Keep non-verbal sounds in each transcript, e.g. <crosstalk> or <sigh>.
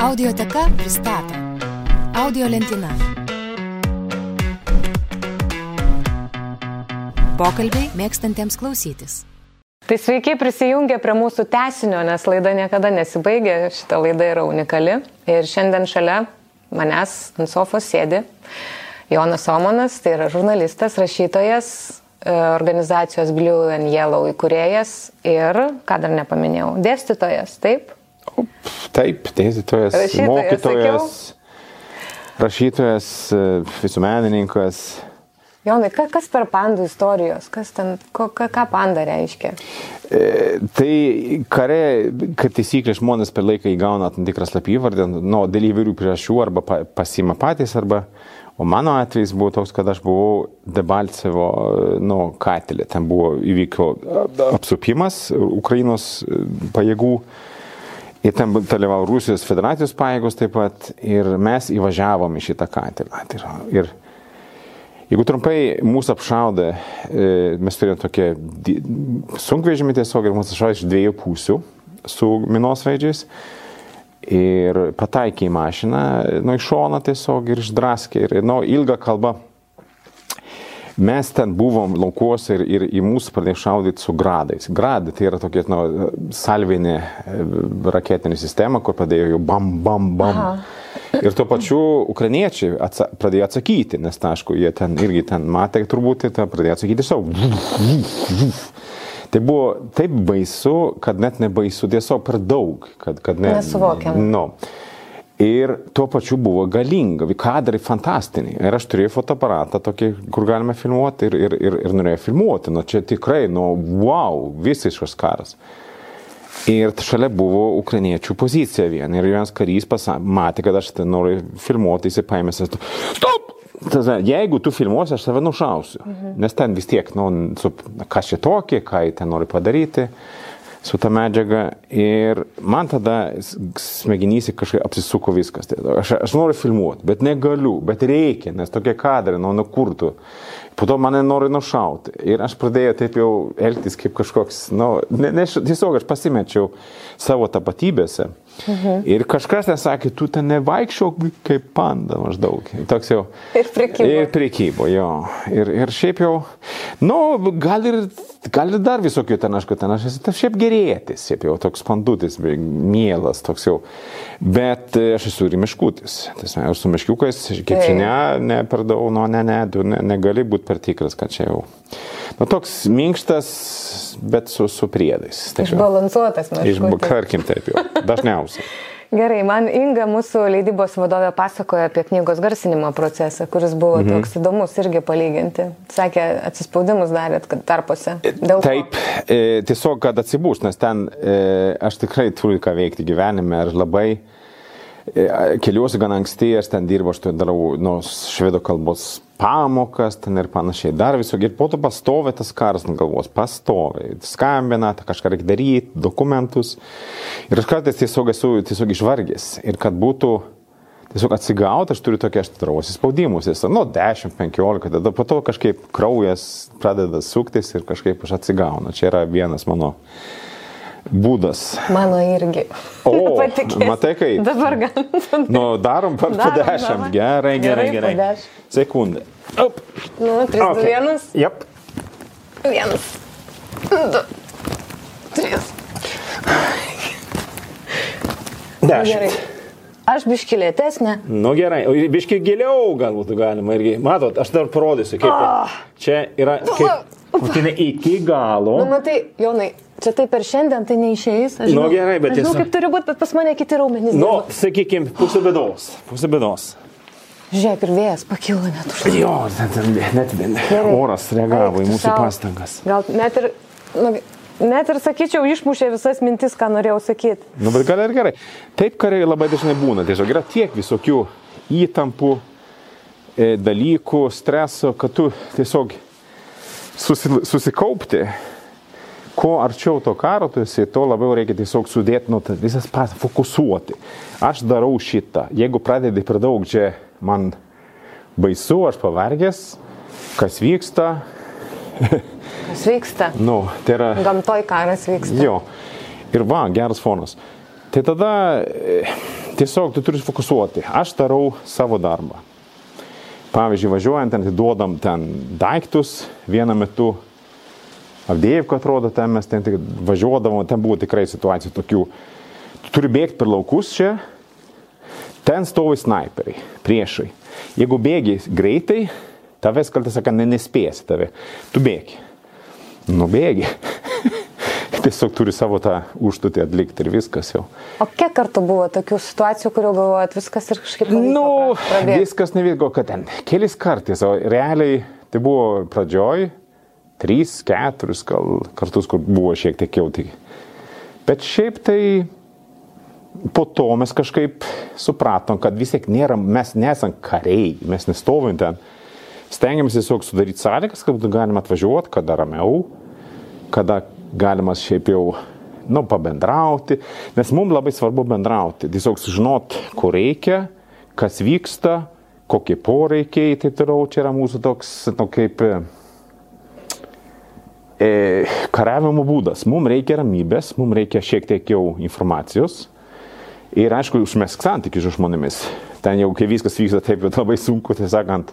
Audioteka pristato. Audio lentyna. Pokalbiai mėgstantiems klausytis. Tai sveiki prisijungę prie mūsų tesinio, nes laida niekada nesibaigia, šita laida yra unikali. Ir šiandien šalia manęs ant sofos sėdi Jonas Omonas, tai yra žurnalistas, rašytojas, e, organizacijos Blue and Yellow įkūrėjas ir, ką dar nepaminėjau, dėstytojas, taip? Taip, dėstytojas, Rašytojas, mokytojas, rašytojas, e, visuomenininkas. Jonai, ka- kas per pandų istorijos, kas ten, ko, ką, ką panda reiškia? E, Tai kare, kaip taisyklė, žmonės per laiką įgauna tam tikrą slapyvardę, nu, dėl įvairių priežasčių, arba pa- pasima patys, arba, o mano atvejs buvo toks, kad aš buvau Debalcevo, nu, katilė, ten buvo įvyko apsupimas Ukrainos e, pajėgų. Ir ten dalyvavo Rusijos federacijos pajėgos taip pat ir mes įvažiavom į šitą katilą. Tai Ir jeigu trumpai mūsų apšaudė, e, mes turėjome tokią sunkvežimį tiesiog ir mūsų apšaudė iš dviejų pusių su minosvaidžiais. Ir pataikė į mašiną, nu, iš šono tiesiog ir išdraskė. Ir, nu, ilga kalba. Mes ten buvom laukuose ir, ir į mūsų pradėjo šaudyti su gradais. Gradai tai yra tokia nu, salvinė e, raketinė sistema, kur pradėjo jau bam, bam, bam. Aha. Ir tuo pačiu ukrainiečiai atsa pradėjo atsakyti, nes, na, aišku, jie ten irgi ten matė turbūt, tai pradėjo atsakyti savo. Tai buvo taip baisu, kad net nebaisu, tiesiog per daug, kad, kad ne, Nesuvokiama. Nu. Ir tuo pačiu buvo galinga, kadrai fantastiniai. Ir aš turėjau fotoaparatą tokį, kur galime filmuoti ir, ir, ir, ir norėjau filmuoti. Nu, čia tikrai, nu, wow, visiškas karas. Ir šalia buvo ukrainiečių pozicija viena. Ir vienas karys pasakė, matė, kad aš ten noriu filmuoti, jis paėmė, sakė, stop! Tada, jeigu tu filmuosi, aš tave nušausiu. Mhm. Nes ten vis tiek, nu, su, kas čia tokie, ką jie ten nori padaryti su ta medžiaga. Ir man tada s- smegenyse kažkaip apsisuko viskas. Tai Aš, aš noriu filmuoti, bet negaliu, bet reikia, nes tokie kadrai, nu, nu kur tu. Po to mane nori nušauti. Ir aš pradėjau taip jau elgtis kaip kažkoks, nu, ne, ne, tiesiog aš pasimečiau savo tapatybėse. Mhm. Ir kažkas nesakė, tu ten nevaikščiok kaip panda maždaug. Toks jau. Ir prekybo. Ir prekybo, jo. Ir, ir šiaip jau, nu, gal ir, gal ir dar visokių ten, aišku, ten aš esu šiaip gerėtis, šiaip jau toks pandutis, mielas, toks jau. Bet e, aš esu ir miškutis. Tiesiog, aš su miškiukais, kaip žinia, ne per daug, nu, ne, ne, tu ne, negali būti per tikras, kad čia jau. Nu, toks minkštas, bet su, su priedais. Taip. Išbalansuotas mes. Išbakarkim taip jau. Dažniausiai. <laughs> Gerai, man Inga, mūsų leidybos vadovė, pasakoja apie knygos garsinimo procesą, kuris buvo mhm. toks įdomus irgi palyginti. Sakė, atsispaudimus darėt, kad tarpuose. Ko? Taip, e, tiesiog, kad atsibūs, nes ten e, aš tikrai turiu ką veikti gyvenime ir labai e, keliuosi gan anksti, aš ten dirbu, aš ten darau nu, švedų kalbos pamokas ten ir panašiai. Dar visokie. Ir po to pastovi tas karas ant galvos, pastovi. Skambina, kažką reikia daryti, dokumentus. Ir aš kartais tiesiog esu tiesiog išvargęs. Ir kad būtų tiesiog atsigauti, aš turiu tokia, aš darau įspaudimus, jis, nu, 10-15, tada po to kažkaip kraujas pradeda suktis ir kažkaip aš atsigaunu. Čia yra vienas mano būdas. Mano irgi. O, <laughs> Patikėsi. matai kaip. Dabar gal. Nu, darom per po Darom, 10. darom. Gerai, gerai, Gerai, gerai. 10. Sekundė. Op. Nu, 3, Okay. 2, 1. Jep. 1. 2. 3. Gerai. 10. Aš biškilėtesnė. Nu gerai, o biškai giliau galbūt galima irgi. Matot, aš dar parodysiu, kaip. Ah. Čia yra kaip. Būtinai iki galo. Nu, matai, Jonai, čia taip per šiandien tai neišeis. Aš Nu, gerai, bet žinau, tiesa- kaip turi būti, bet pas mane kiti raumenys. Nu, dirba. sakykime, pusė bėdos. Pusė bėdos. Žiūrėk, ir vėjas pakilo net už. Jo, net, net, net oras reagavo Eik į mūsų sau. pastangas. Gal net ir, nu, net ir sakyčiau, išmušė visas mintis, ką norėjau sakyti. Nu, bet gal ir gerai. Taip kariai labai dažnai būna. Tiesiog yra tiek visokių įtampų, e, dalykų, streso, kad tu tiesiog susi, susikaupti. Kuo arčiau to karo tu esi, tuo labiau reikia tiesiog sudėti, nu, visas pas, fokusuoti. Aš darau šitą. Jeigu pradedi per daug, čia man baisu, aš pavargęs, kas vyksta, <laughs> Kas vyksta? nu, tai yra... Gamtoj karas vyksta. Jo. Ir va, geras fonas. Tai tada e, tiesiog tu turi fokusuoti. Aš darau savo darbą. Pavyzdžiui, važiuojant, ten duodam ten daiktus, vienu metu Avdėjivka atrodo, ten mes ten važiuodavom, ten buvo tikrai situacijų tokių. Tu turi bėgti per laukus čia, ten stovi snaiperiai, priešai. Jeigu bėgi greitai, tavęs kartais sako, ne, nespėsi tave, tu bėgi. Nubėgi. <laughs> Tiesiog turi savo tą užduotį atlikti ir viskas jau. O kiek kartų buvo tokių situacijų, kuriuo galvojat viskas ir kažkaip... Nu, viskas nevyko, kad ten kelis kartais, o realiai tai buvo pradžioj, trys, keturis gal kartus, kur buvo šiek tiek jau tik. Bet šiaip tai po to mes kažkaip supratom, kad vis tiek nėra, mes nesam kariai, mes nestovim ten. Stengiamės tiesiog sudaryti sąlygas, kad galima atvažiuoti, kada ramiau, kada galima šiaip jau, nu, pabendrauti, nes mums labai svarbu bendrauti, tiesiog sužinot, ko reikia, kas vyksta, kokie poreikiai, taip toliau, čia yra mūsų toks, nu, kaip e, kariavimo būdas. Mums reikia ramybės, mums reikia šiek tiek jau informacijos. Ir aišku, užmesk santykius su žmonėmis. Ten jau, kai viskas vyksta taip, bet labai sunku, tai sakant,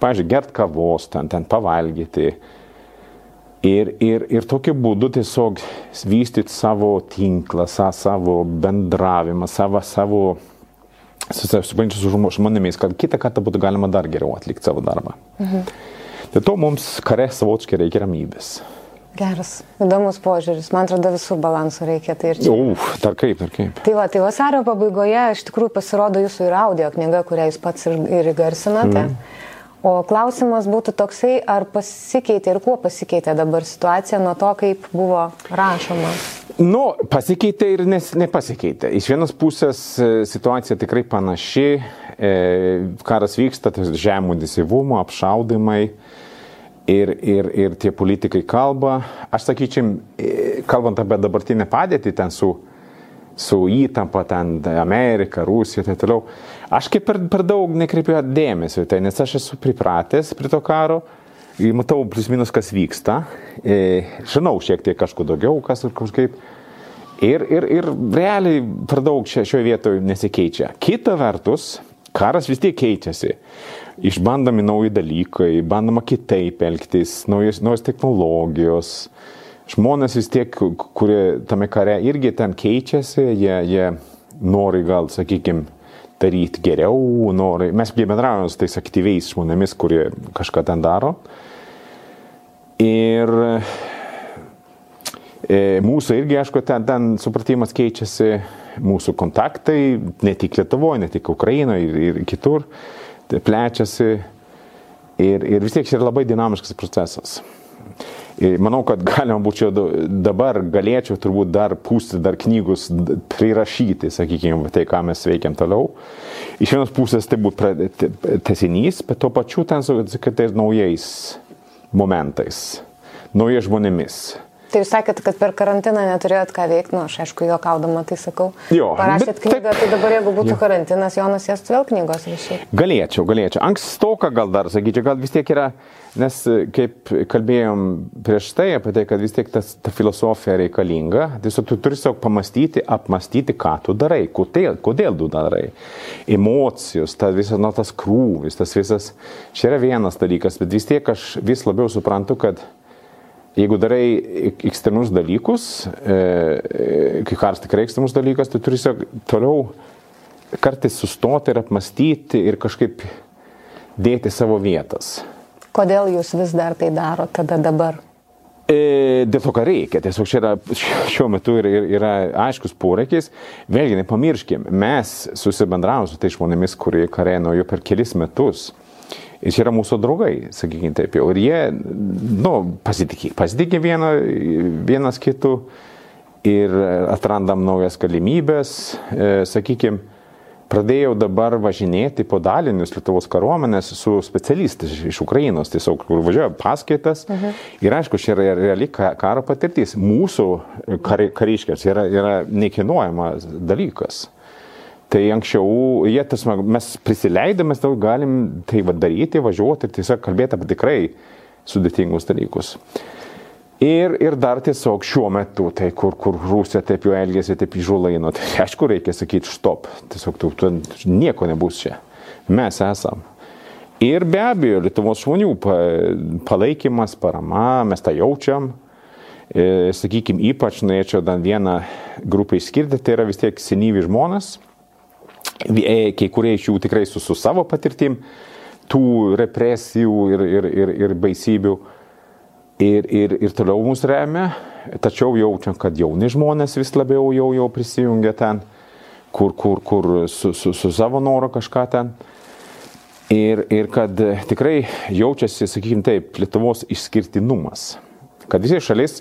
pažiūrėjau, gert kavos, ten, ten pavalgyti. Ir, ir, ir tokiu būdu tiesiog vystyti savo tinklą, savo bendravimą, savo, savo susipažinti su žmonėmis, kad kitą kartą būtų galima dar geriau atlikti savo darbą. Mhm. Tai to mums kare savočkai reikia ramybės. Geras, įdomus požiūris. Man atrodo, visų balansų reikia. Tai ir čia. Uf, dar kaip, dar kaip. Tai va, tai vasario pabaigoje iš tikrųjų pasirodo jūsų ir audio knyga, kurią jūs pats ir, ir įgarsinate. Mm. O klausimas būtų toksai, ar pasikeitė ir kuo pasikeitė dabar situacija nuo to, kaip buvo rašoma? Nu, pasikeitė ir nes, nepasikeitė. Iš vienos pusės e, situacija tikrai panaši, e, karas vyksta, tai žemų disyvumo, apšaudimai ir, ir, ir tie politikai kalba. Aš sakyčiau, e, kalbant apie dabartinę padėtį ten su, su įtampa, ten Amerika, Rusija ir taip toliau, aš kaip per, per daug nekreipiu dėmesio į tai, nes aš esu pripratęs prie to karo. Matau plius minus, kas vyksta, e, žinau šiek tiek kažko daugiau, kas ir kažkaip. Ir, ir, ir realiai per daug šioje vietoje nesikeičia. Kita vertus, karas vis tiek keičiasi išbandomi nauji dalykai, bandoma kitaip elgtis, naujos, naujos technologijos. Žmonės vis tiek, kurie tame kare irgi ten keičiasi, jie, jie nori gal, sakykime, daryti geriau, nori. Mes bendraujame su tais aktyviais žmonėmis, kurie kažką ten daro. Ir e, mūsų irgi, aišku, ten, ten supratimas keičiasi, mūsų kontaktai, ne tik Lietuvoje, ne tik Ukrainoje ir, ir kitur tai plečiasi ir, ir vis tiek čia yra labai dinamiškas procesas. Ir manau, kad galima būčiau dabar, galėčiau turbūt dar pūsti, dar knygus prirašyti, sakykime, tai, ką mes veikiam toliau. Iš vienos pusės tai būtų tesinys, bet tuo pačiu ten su kitais naujais momentais, naujais žmonėmis. Tai jūs sakėt, kad per karantiną neturėjot ką veikti, nu, aš aišku, juokaudama tai sakau. Jo, Parašėt knygą, taip, tai dabar jeigu būtų jo. karantinas, Jonas jas vėl knygos rašyti. Galėčiau, galėčiau. Ankstoka gal dar, sakyčiau, gal vis tiek yra, nes kaip kalbėjom prieš tai apie tai, kad vis tiek tas, ta filosofija reikalinga, tiesiog tu turi tiesiog pamastyti, apmastyti, ką tu darai, kodėl, kodėl tu darai. Emocijos, ta visas, nu, tas krūvis, tas visas, čia yra vienas dalykas, bet vis tiek aš vis labiau suprantu, kad jeigu darai ekstremus dalykus, e, e, kai karas tikrai ekstremus dalykas, tai turi toliau kartais sustoti ir apmastyti ir kažkaip dėti savo vietas. Kodėl jūs vis dar tai darote tada dabar? E, dėl to, ką reikia. Tiesiog čia yra, šiuo metu yra, yra aiškus poreikis. Vėlgi, nepamirškim, mes susibendravom su tai žmonėmis, kurie karėno jau per kelis metus. Ir čia yra mūsų draugai, sakykime taip jau. Ir jie, nu, pasitikė, pasitikė vieno, vienas kitų ir atrandam naujas galimybės, e, sakykime, pradėjau dabar važinėti po dalinius Lietuvos kariuomenės su specialistais iš Ukrainos, tiesiog kur važiuoja paskaitas. Mhm. Ir aišku, čia yra reali karo patirtis. Mūsų kariškės yra, yra nekinuojamas dalykas. Tai anksčiau, jie, tas, mes prisileidėme, mes galim tai va, daryti, važiuoti ir tiesiog kalbėti apie tikrai sudėtingus dalykus. Ir, ir dar tiesiog šiuo metu, tai kur, kur Rusija taip jau elgėsi, taip įžulaino, tai aišku reikia sakyti stop, tiesiog tu, tu nieko nebus čia. Mes esam. Ir be abejo, Lietuvos žmonių palaikymas, parama, mes tą jaučiam. E, Sakykime, ypač norėčiau dar vieną grupę išskirti, tai yra vis tiek senyvi žmonės, kai kurie iš jų tikrai su, su savo patirtim, tų represijų ir, ir, ir, ir baisybių ir, ir, ir toliau mus remia, tačiau jaučiam, kad jauni žmonės vis labiau jau, jau prisijungia ten, kur, kur, kur su, su, su savo noru kažką ten. Ir, ir kad tikrai jaučiasi, sakykime taip, Lietuvos išskirtinumas. Kad visi šalis,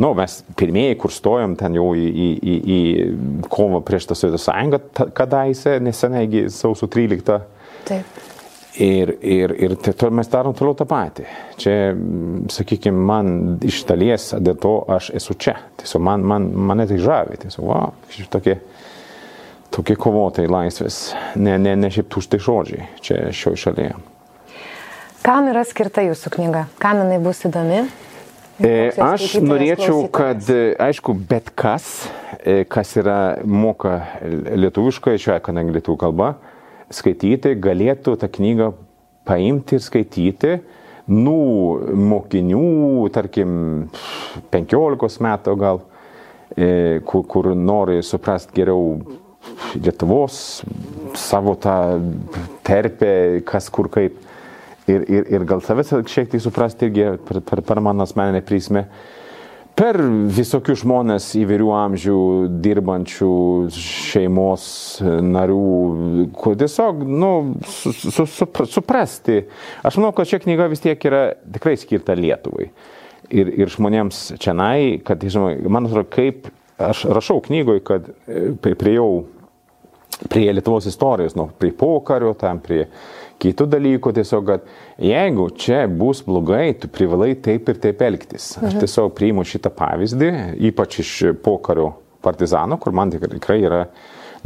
nu, mes pirmieji, kur stojom ten jau į, į, į, į kovą prieš tą Sovietų sąjungą, kadaise, nesenai, sausio 13. Taip. Ir, ir, ir tai mes darom toliau tą patį. Čia, sakykime, man iš dalies dėl to aš esu čia. Tiesiog man, man, mane tai žavi. Tiesiog, wow, tokie, tokie kovotojai laisvės. Ne, ne, ne šiaip tuštai žodžiai čia šioje šalyje. Kam yra skirta jūsų knyga? Kam jinai bus įdomi? E, aš norėčiau, kad, aišku, bet kas, e, kas yra moka lietuviškai, atveju, kadangi lietuvių kalba, skaityti, galėtų tą knygą paimti ir skaityti, nu, mokinių, tarkim, 15 metų gal, e, kur, kur nori suprasti geriau Lietuvos, savo tą terpę, kas kur kaip. Ir, ir, ir gal savęs šiek tiek suprasti irgi per, per, per mano asmeninę prismę per visokius žmonės įvairių amžių dirbančių šeimos narių, tiesiog, nu, su, su, su, suprasti. Aš manau, kad šia knyga vis tiek yra tikrai skirta Lietuvai. Ir, ir žmonėms čia nai, kad, žinoma, man atrodo, kaip aš rašau knygoje, kad e, priejau prie Lietuvos istorijos, nu, prie pokario, tam prie kitų dalykų, tiesiog, kad jeigu čia bus blogai, tu privalai taip ir taip elgtis. Aš mhm. tiesiog priimu šitą pavyzdį, ypač iš pokario partizanų, kur man tikrai yra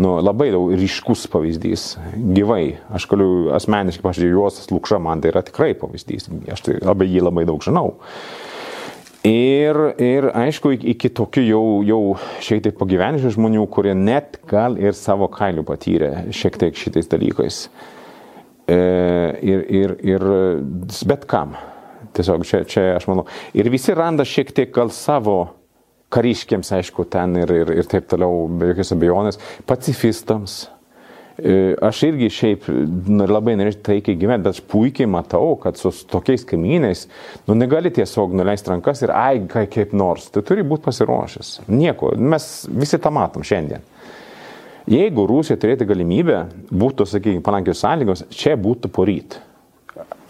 nu, labai daug ryškus pavyzdys, gyvai. Aš galiu asmeniškai, pažiūrėjau, Juosas Lukša, man tai yra tikrai pavyzdys, aš tai labai jį labai daug žinau. Ir, ir aišku, iki tokių jau, jau šiek tiek pagyvenusių žmonių, kurie net gal ir savo kailių patyrė šiek tiek šitais dalykais. E, ir, ir, ir bet kam. Tiesiog čia, čia aš manau. Ir visi randa šiek tiek gal savo kariškiams, aišku, ten ir, ir, ir taip toliau, be jokios abejonės, pacifistams. E, aš irgi šiaip labai norėčiau taikiai gyventi, bet aš puikiai matau, kad su tokiais kaimynais, nu negali tiesiog nuleisti rankas ir ai, kaip nors, tai turi būti pasiruošęs. Nieko, mes visi tą matom šiandien. Jeigu Rusija turėtų galimybę, būtų, sakykime, palankios sąlygos, čia būtų poryt.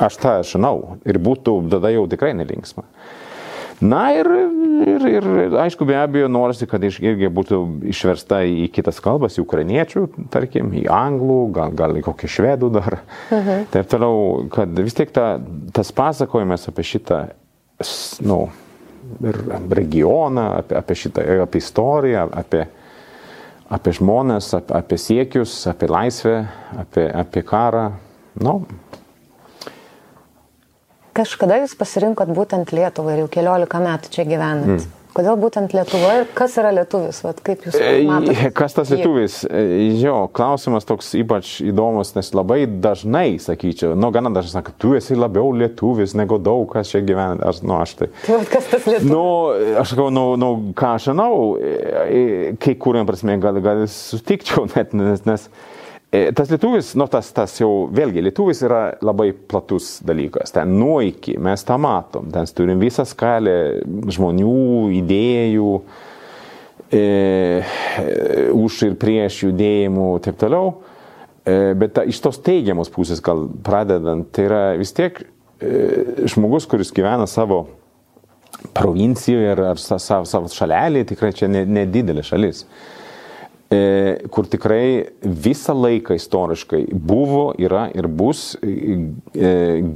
Aš tą žinau ir būtų tada jau tikrai nelinksma. Na ir, ir, ir aišku, be abejo, norisi, kad irgi būtų išversta į kitas kalbas, į ukrainiečių, tarkim, į anglų, gal, gal į kokį švedų dar. Mhm. Taip toliau, kad vis tiek ta, tas pasakojimas apie šitą, nu, regioną, apie, apie šitą, apie istoriją, apie, apie žmonės, apie, apie siekius, apie laisvę, apie, apie karą. Nu. Kažkada jūs pasirinkot būtent Lietuvą ir jau keliolika metų čia gyvenat. Mm. Kodėl būtent Lietuva ir kas yra lietuvis? Vat kaip jūs e, matote? <laughs> Kas tas lietuvis? E, jo, klausimas toks ypač įdomus, nes labai dažnai, sakyčiau, nu, gana dažnai sako, tu esi labiau lietuvis negu daug kas čia gyvena. Aš, nu, aš tai. Tai kas tas lietuvis? Nu, aš sakau, nu, nu, ką aš žinau, e, kai kuriam prasme gal, gal sutikčiau net, nes, nes E, tas lietuvis, nu tas, tas jau vėlgi, lietuvis yra labai platus dalykas. Ten nuo iki mes tą matom. Ten turim visą skalę žmonių, idėjų, e, už ir prieš judėjimų ir taip toliau. E, bet ta, iš tos teigiamos pusės, gal pradedant, tai yra vis tiek e, žmogus, kuris gyvena savo provincijoje ar, ar savo, savo šalelį, tikrai čia nedidelė ne šalis. E, kur tikrai visą laiką istoriškai buvo, yra ir bus e,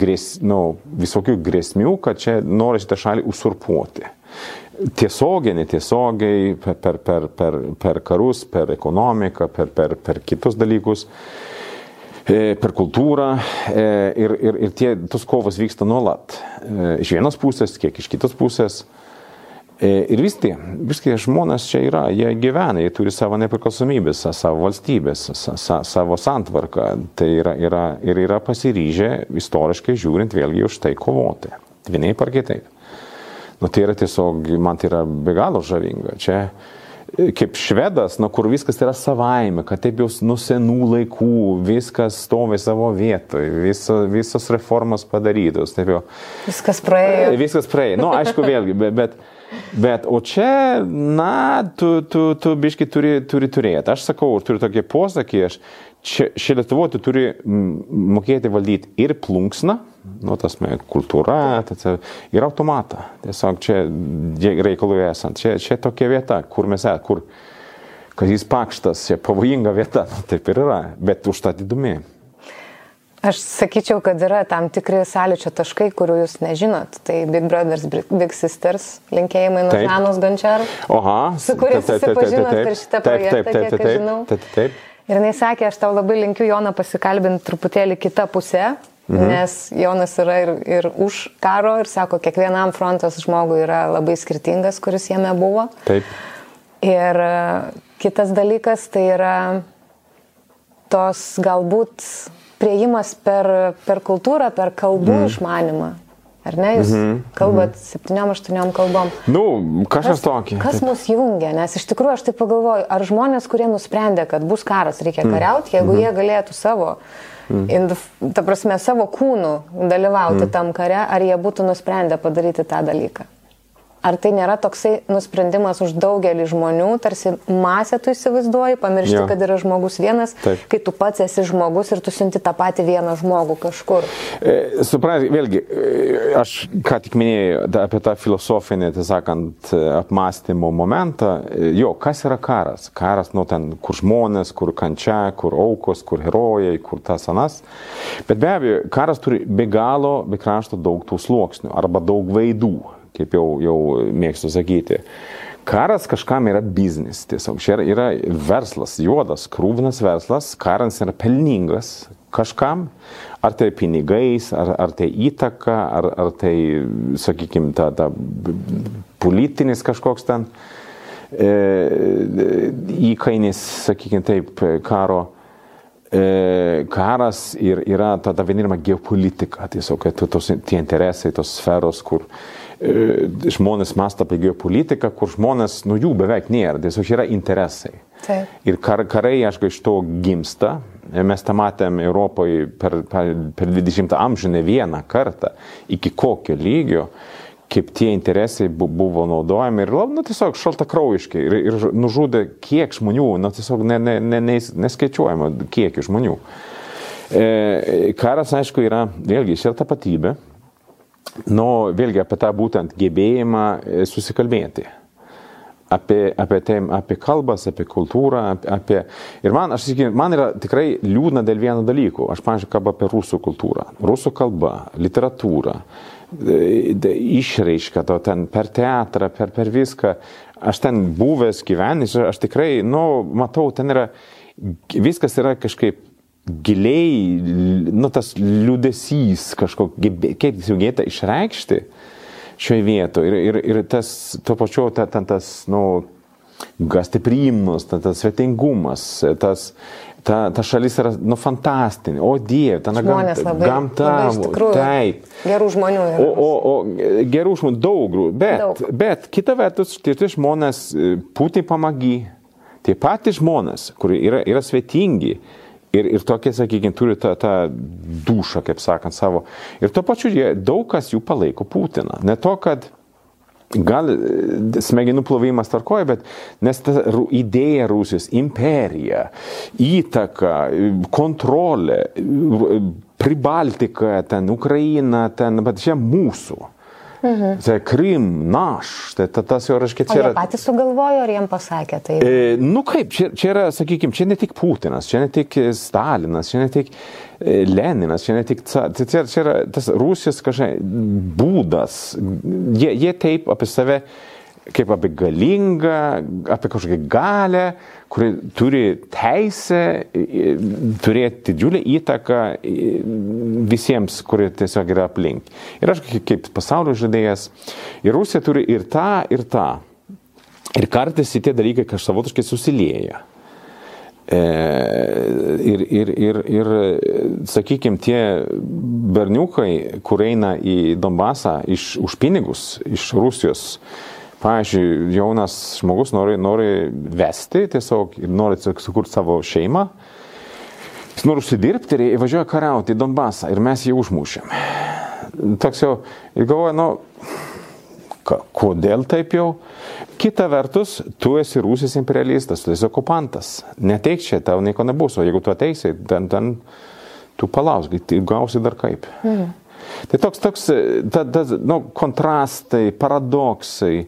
grės, nu, visokių grėsmių, kad čia nori šitą šalį usurpuoti. Tiesiogiai, netiesiogiai, per, per, per, per karus, per ekonomiką, per, per, per kitus dalykus, e, per kultūrą ir, ir, ir tie, tos kovos vyksta nuolat. Iš vienos pusės, kiek iš kitos pusės. E, ir vis tie, vis tie žmonės čia yra, jie gyvena, jie turi savo nepriklausomybę, savo valstybės, savo santvarką. Tai yra, yra, ir yra pasiryžę istoriškai žiūrint vėlgi už tai kovoti. Vienaip ar kitaip. Nu, tai yra tiesiog, man tai yra be galo žavinga. Čia kaip švedas, nuo kur viskas yra savaime, kad taip jau nuo senų laikų viskas stovi savo vietoje, viso, visos reformos padarytos. Jau, viskas praėjo. Viskas praėjo. Na, nu, aišku, vėlgi, bet, bet, bet o čia, na, tu, tu, tu biški turi, turi turėti. Aš sakau, turiu tokį posakį, aš čia, čia Lietuvoje tu turi mokėti valdyti ir plunksną, nu, tas kultūra, tas, ir automatą. Tiesiog čia reikalui esant. Čia, čia tokia vieta, kur mes esame, kur Kazys Pakštas, čia pavojinga vieta, nu, <laughs> taip ir yra, bet užtat įdomi. Aš sakyčiau, kad yra tam tikri sąlyčio taškai, kurių jūs nežinot. Tai Big Brothers, Big Sisters, linkėjimai nuo Žanos Gončiar. Oha. Su kuriais susipažinot per šitą projektą, kiek aš žinau. Taip, taip. Ir jinai sakė, aš tau labai linkiu Joną pasikalbinti truputėlį kitą pusę, Mhm. Nes Jonas yra ir, ir už karo ir sako, kiekvienam frontas žmogui yra labai skirtingas, kuris jame buvo. Taip. Ir e, kitas dalykas tai yra tos galbūt prieimas per, per kultūrą, per kalbų mm. išmanimą. Ar ne, jūs mm -hmm. kalbat mhm. septyniom, aštuoniom kalbom. Nu, kažkas tokį. Kas taip. mus jungia, nes iš tikrųjų aš taip pagalvoju, ar žmonės, kurie nusprendė, kad bus karas, reikia mm. kariauti, jeigu mm -hmm. jie galėtų savo mm. ta prasme, savo kūnų dalyvauti mm. tam kare, ar jie būtų nusprendę padaryti tą dalyką. Ar tai nėra toksai nusprendimas už daugelį žmonių, tarsi masę tu įsivaizduoji, pamiršti, ja. kad yra žmogus vienas, Taip. kai tu pats esi žmogus ir tu siunti tą patį vieną žmogų kažkur? E, Suprantate, vėlgi, e, aš ką tik minėjau apie tą filosofinį, tai sakant, apmąstymo momentą. E, jo, kas yra karas? Karas, nu ten, kur žmonės, kur kančia, kur aukos, kur herojai, kur tas anas. Bet be abejo, karas turi be galo, be krašto daug tų sluoksnių arba daug veidų kaip jau, jau mėgstu sakyti. Karas kažkam yra biznis, tiesiog čia yra verslas, juodas, krūvinas verslas, karas yra pelningas kažkam, ar tai pinigais, ar, ar tai įtaka, ar, ar tai, sakykime, ta, ta politinis kažkoks ten e, įkainis, sakykime taip, karo. E, karas ir yra ta, ta vadinama geopolitika, tiesiog tos, tie interesai, tos sferos, kur žmonės mąsto apie geopolitiką, kur žmonės, nu jų beveik nėra, tiesiog yra interesai. Taip. Ir kar, karai, aišku, iš to gimsta. Mes tą matėm Europoje per, per, per 20 amžių ne vieną kartą, iki kokio lygio, kaip tie interesai buvo naudojami ir, nu, tiesiog šaltakraujiškai ir, ir nužudė kiek žmonių, nu, tiesiog ne, ne, ne, ne, neskaičiuojama kiek žmonių. E, karas, aišku, yra, vėlgi, jis yra tapatybė nu, vėlgi apie tą būtent gebėjimą e, susikalbėti. Apie, apie, tai, apie kalbas, apie kultūrą, apie... Ir man, aš sakykim, man yra tikrai liūdna dėl vieno dalyko. Aš, pavyzdžiui, kalbu apie rusų kultūrą. Rusų kalba, literatūra, e, išraiška to ten per teatrą, per, per viską. Aš ten buvęs gyvenęs, aš tikrai, nu, matau, ten yra, viskas yra kažkaip giliai, nu, tas liūdėsys kažkokia, kaip sugebėta išreikšti šioje vietoje. Ir, ir, ir tas, tuo pačiu, ta, ta, tas, nu, gastipriimus, ta, tas svetingumas, tas, ta, ta šalis yra, nu, fantastinė. O Dieve, ten gamta. Labai, gamta labai tikrųjų, taip. Gerų žmonių yra. O, o, o gerų žmonių daug, bet, daug. bet kita vertus, tie, žmonės, e, Putin pamagi, tie patys žmonės, kurie yra, yra svetingi, Ir, ir tokie, sakykime, turi tą, tą dušą, kaip sakant, savo. Ir tuo pačiu jie, daug kas jų palaiko Putiną. Ne to, kad gal e, smegenų plovimas tarkoja, bet nes ta idėja Rusijos, imperija, įtaka, kontrolė, Pribaltika, ten Ukraina, ten, bet čia mūsų. Mhm. Tai Krim, naš, tai tas jau reiškia, čia yra... Patys sugalvojo, ar jiem pasakė tai? E, nu kaip, čia, čia yra, sakykime, čia ne tik Putinas, čia ne tik Stalinas, čia ne tik e, Leninas, čia ne tik... Tai čia, čia yra tas Rusijos kažkokia būdas. Jie, jie taip apie save kaip apie galingą, apie kažkokią galę, kuri turi teisę turėti didžiulę įtaką visiems, kurie tiesiog yra aplink. Ir aš kaip pasaulio žaidėjas, ir Rusija turi ir tą, ir tą. Ir kartais tie dalykai kažkaip savotiškai susilieja. E, ir, ir, ir, ir sakykime, tie berniukai, kur eina į Donbasą iš, už pinigus iš Rusijos, pavyzdžiui, jaunas žmogus nori, nori vesti tiesiog nori sukurti savo šeimą, jis nori užsidirbti ir važiuoja kariauti į Donbasą ir mes jį užmušėm. Toks jau, ir galvoju, nu, kodėl taip jau? Kita vertus, tu esi Rusijos imperialistas, tu esi okupantas. Neteik čia, tau nieko nebus, o jeigu tu ateisi, ten, ten tu palausk, tai gausi dar kaip. Mhm. Tai toks, toks ta, ta, nu, kontrastai, paradoksai.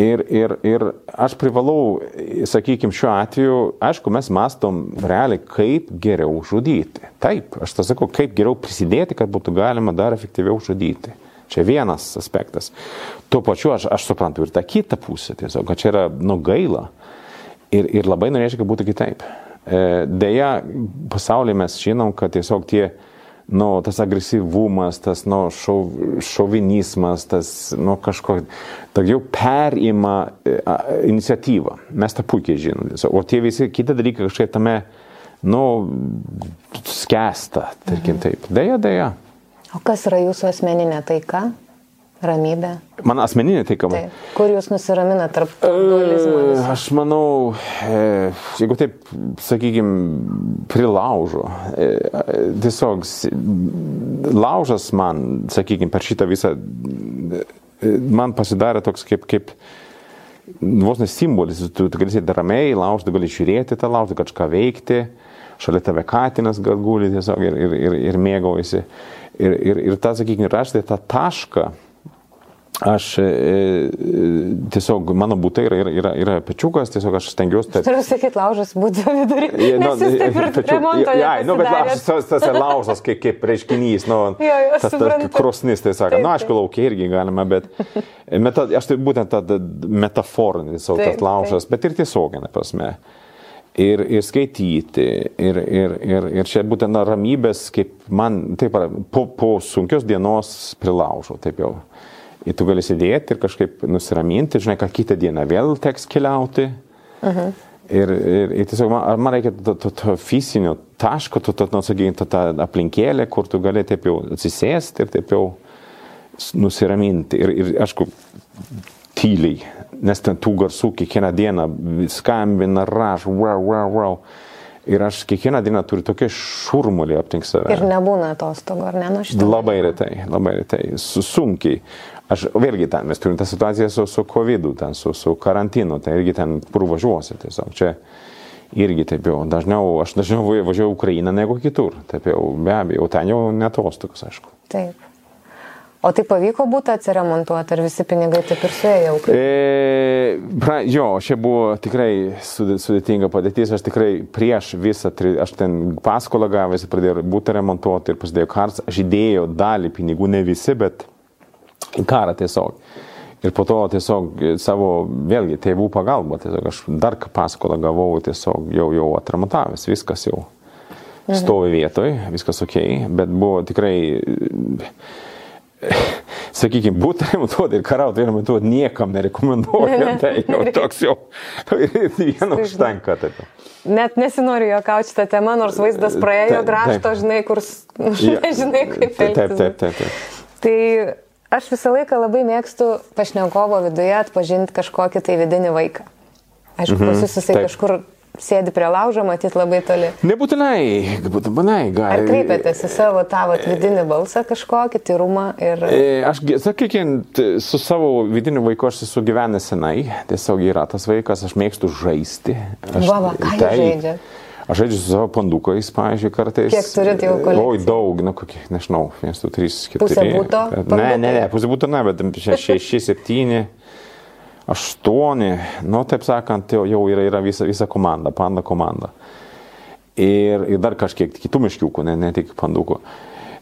Ir, ir, ir aš privalau, sakykime, šiuo atveju, aišku, mes mastom realiai, kaip geriau žudyti. Taip, aš tą sakau, kaip geriau prisidėti, kad būtų galima dar efektyviau žudyti. Čia vienas aspektas. Tuo pačiu aš, aš suprantu ir tą kitą pusę, tiesiog, kad čia yra nu gaila. Ir, ir labai norėčiau, kad būtų kitaip. E, deja, pasaulyje mes žinom, kad tiesiog tie, nu, tas agresyvumas, tas, nu, šov, šovinizmas, tas, nu, kažko, tai jau perima e, iniciatyvą. Mes tą puikiai žinom. O tie visi kiti dalykai kažkaip tame, nu, skęsta, tarkim taip. Deja, deja. O kas yra jūsų asmeninė taika? Ramybė. Man asmeninė taika. Taip. Kur jūs nusiramina tarp dualizmo? E, aš manau, e, jeigu taip, sakykime, prilaužo, e, tiesiog laužas man, sakykime, per šitą visą, e, man pasidarė toks kaip, kaip vos nes simbolis, tu, tu gali sėdėti ramiai, laužti, gali žiūrėti tą laužą, kažką veikti, šalia tave katinas gal guli tiesiog ir, ir, ir, ir mėgaujasi. Ir, ir, ir tą, sakykime, raštai tą tašką, aš e, e, tiesiog, mano būtai yra, yra, yra, yra pečiukas, tiesiog aš stengiuosi. Taip... Turiu sakyti, laužas būtų vidurį. Ja, no, pečiukas. Ja, no, bet aš, tas, tas laužas kaip, kaip reiškinys, no, jo, jo, tas, tas krosnis, tai sako, na, aišku, laukia irgi galima, bet meta, aš tai būtent tą metaforinis, tas laužas, taip. bet ir tiesioginė prasme ir, ir skaityti. Ir, ir, ir, ir čia būtent na, ramybės, kaip man, taip, po, po sunkios dienos prilaužo, taip jau. Ir tu gali sėdėti ir kažkaip nusiraminti, žinai, kad kitą dieną vėl teks keliauti. Mhm. Ir, ir, ir tiesiog man, man reikia to, to, to fizinio taško, to, to, to, sakykime, to, tą aplinkėlę, kur tu gali taip jau atsisėsti ir taip jau nusiraminti. Ir, ir aišku, tyliai, nes ten tų garsų kiekvieną dieną skambina, raš, wow, wow, wow. Ir aš kiekvieną dieną turiu tokia šurmulį aplink save. Ir nebūna atostogų, ar ne nuo šito? Labai retai, labai retai, su sunkiai. Aš vėlgi ten, mes turime tą situaciją su, su COVID, ten, su, su karantinu, tai irgi ten kur važiuosi tiesiog. Čia irgi taip jau, dažniau, aš dažniau važiuoju Ukrainą negu kitur, taip jau, be abejo, ten jau netostogos, aišku. Taip. O tai pavyko būtų atsiremontuoti, ar visi pinigai taip ir suėjo? E, pra, jo, čia buvo tikrai sudėtinga padėtis, aš tikrai prieš visą, aš ten paskolą gavęs, pradėjau būti remontuoti ir prasidėjo karas, aš įdėjau dalį pinigų, ne visi, bet karą tiesiog. Ir po to tiesiog savo, vėlgi, tėvų pagalba, tiesiog aš dar paskolą gavau, tiesiog jau, jau atremontavęs, viskas jau mhm. stovi vietoj, viskas ok, bet buvo tikrai sakykime, būtų remontuoti ir karauti remontuoti niekam nerekomenduoju. Tai jau <laughs> toks jau vieno užtenka. Taip. Net nesinoriu juokauti šitą temą, nors vaizdas praėjo grašto, žinai, kur nežinai, <laughs> kaip tai. Taip, taip, taip, taip. Tai aš visą laiką labai mėgstu pašnekovo viduje atpažinti kažkokį tai vidinį vaiką. Aišku, mhm, pas jūs jisai kažkur sėdi prie laužo, matyt labai toli. Nebūtinai, būtinai gali. Ar kreipiatės į savo tą vat, vidinį balsą kažkokį, tyrumą ir... E, aš, sakykime, su savo vidiniu vaiku aš esu gyvenęs senai, tiesiog yra tas vaikas, aš mėgstu žaisti. Aš, Vava, ką tai, žaidžia? Aš žaidžiu su savo pandukais, pavyzdžiui, kartais. Kiek turite jau kolekcijų? Oi, daug, nu, kokie, nežinau, 1, 2, 3, 4. Pusė būto? Ne, ne, ne, pusė būto ne, bet 6, 7 <laughs> aštuoni, nu taip sakant, jau, jau yra, yra visa, visa komanda, panda komanda. Ir, ir dar kažkiek kitų miškiukų, ne, ne tik pandukų.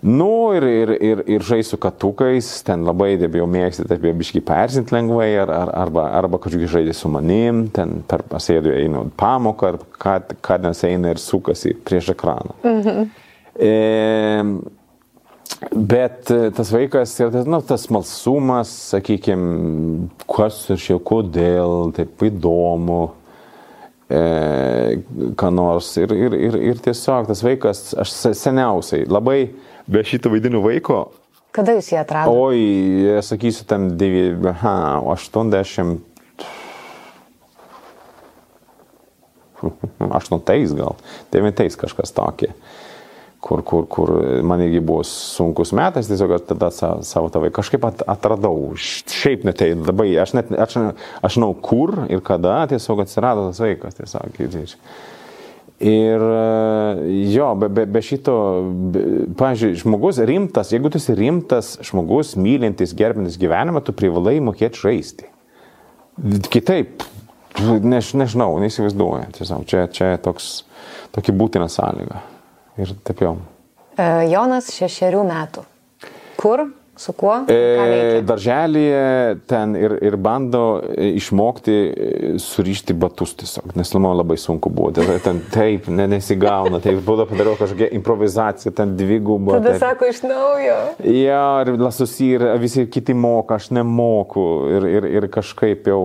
Nu ir, ir, ir, ir žaisiu katukais, ten labai debėjau mėgsti, taip jau biškai persint lengvai, ar, ar, arba, arba kažkokį žaidį su manim, ten per pasėdų einu pamoką, ar kad, kad nes eina ir sukasi prieš ekraną. Mhm. E, Bet tas vaikas ir tas, nu, tas malsumas, sakykime, kas ir šiau, kodėl, taip įdomu, e, ką nors. Ir, ir, ir, ir tiesiog tas vaikas, aš seniausiai, labai be šito vaidinių vaiko. Kada jūs jį atradote? Oi, sakysiu, ten 9, aha, 80. <laughs> Aštuntais gal, devintais kažkas tokį kur, kur, kur man irgi buvo sunkus metas, tiesiog tada savo, savo tavai kažkaip atradau. Šiaip net tai labai, aš net, aš, aš žinau kur ir kada tiesiog atsirado tas vaikas, tiesiog. Ir jo, be, be, be šito, pavyzdžiui, žmogus rimtas, jeigu tu esi rimtas žmogus, mylintis, gerbintis gyvenimą, tu privalai mokėti žaisti. Kitaip, než, nežinau, neįsivaizduoju. Tiesiog čia, čia toks, tokia būtina sąlyga ir taip jau. E, Jonas šešerių metų. Kur? Su kuo? E, darželėje ten ir, ir bando išmokti e, surišti batus tiesiog, nes man labai sunku buvo. Ten taip, ne, nesigauna, taip, buvo padariau kažkokią improvizaciją, ten dvigubą. Tada taip. sako iš naujo. Ja, ir lasusi, ir visi kiti moka, aš nemoku ir, ir, ir kažkaip jau.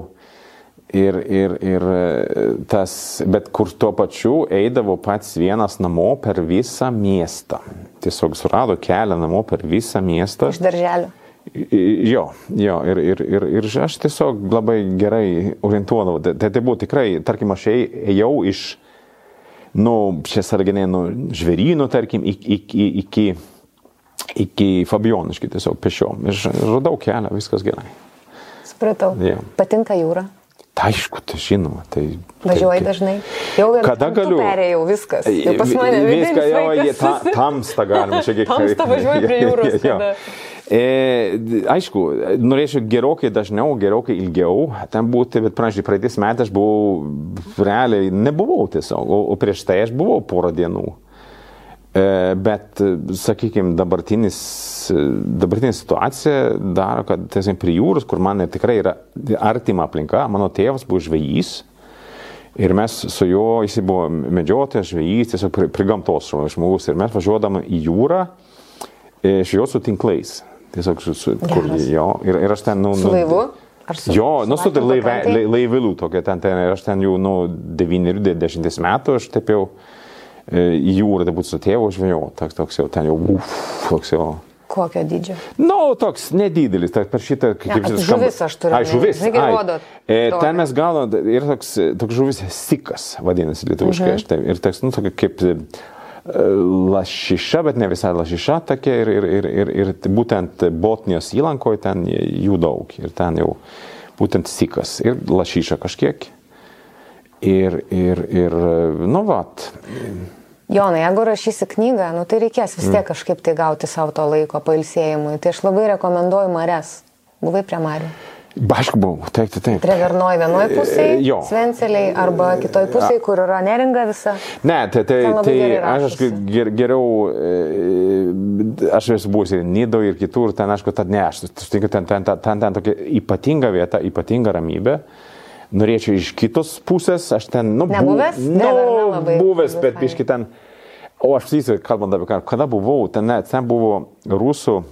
Ir, ir, ir tas, bet kur tuo pačiu eidavo pats vienas namo per visą miestą. Tiesiog surado kelią namo per visą miestą. Iš darželio. Jo, jo, ir, ir, ir, ir aš tiesiog labai gerai orientuodavau. Tai, tai buvo tikrai, tarkim, aš ėjau iš, nu, čia sarginė, nu, žvėrynų, tarkim, iki, iki, iki, iki Fabioniškai tiesiog pešiom. Ir radau kelią, viskas gerai. Supratau. Jo. Patinka jūra. Tai aišku, tai žinoma. Tai, Važiuoji tai, dažnai. Jau Kada galiu? Perėjau viskas. Jau pas mane viską, jo, vaikas. jie ta, tamsta galima čia kiek. Tamsta važiuoji prie <laughs> jūros. Jo. tada. E, aišku, norėčiau gerokai dažniau, gerokai ilgiau ten būti, bet pradžiai praeitais metais aš buvau, realiai nebuvau tiesiog, o, o prieš tai aš buvau porą dienų. E, bet, sakykime, dabartinis, dabartinė situacija daro, kad, tiesiog, prie jūros, kur man tikrai yra artima aplinka, mano tėvas buvo žvejys. Ir mes su juo, jis buvo medžiotojas, žvejys, tiesiog prie, prie gamtos žmogus. Ir mes važiuodami į jūrą, žvejot su tinklais. Tiesiog, su, su, kur, jo, ir, ir aš ten, nu, Su nu, laivu? Ar su Jo, nu, su laive, pakrantėj? lai- laivilų tokia ten, ten, ir aš ten jau, nu, 9-10 metų, aš taip jau e, į jūrą, tai būtų su tėvu žvėjau, toks, toks jau ten jau, uf, toks jau. Kokio dydžio? Nu, toks nedidelis, tai per šitą, kaip Ne, visas žuvis aš turiu Ai, žuvis. Ai. rodot E, ten mes gaunam, ir toks, toks žuvis sikas, vadinasi lietuviškai. Mhm. Mm -hmm. Ir toks, nu, tokia kaip e, lašiša, bet ne visai lašiša tokia. Ir, ir, ir, ir, ir būtent Botnijos įlankoje ten jų daug. Ir ten jau būtent sikas. Ir lašiša kažkiek. Ir, ir, ir, nu, vat. Jonai, jeigu rašysi knygą, nu, tai reikės vis tiek kažkaip tai gauti savo to laiko pailsėjimui. Tai aš labai rekomenduoju Mares. Buvai prie Marių. Aišku, buvau, taip, taip, taip. Trevernoj vienoje pusėje, jo. Svenceliai, arba kitoje pusėje, kur yra neringa visa. Ne, tai, tai, tai aš, aš ger, geriau, e, aš esu buvęs ir Nido ir kitur, ten aišku, tad ne, aš sutinku, ten, ten, ten, ten, ten tokia ypatinga vieta, ypatinga ramybė. Norėčiau iš kitos pusės, aš ten, nu, Nebuvęs? nu, Dreverna labai- buvęs, bet biški ten, o aš vysiu, kalbant apie ką, kada buvau, ten, ne, ten buvo rusų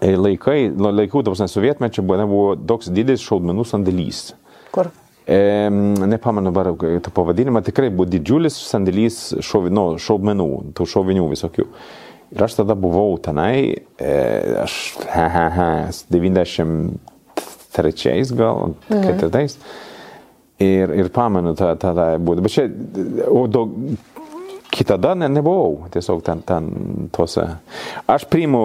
e, laikai, nu, laikų, tavas sovietmečio buvo, buvo toks didelis šaudmenų sandėlys. Kur? E, nepamenu dabar tą pavadinimą, tikrai buvo didžiulis sandėlys šovino, šaudmenų, tų šovinių visokių. Ir aš tada buvau tenai, e, aš, he, he, he, 93 gal, ketvirtais. Ir, ir pamenu tą, tą, tą būdą. Bet čia, o daug, kitada ne, nebuvau, tiesiog ten, ten tose. Aš priimu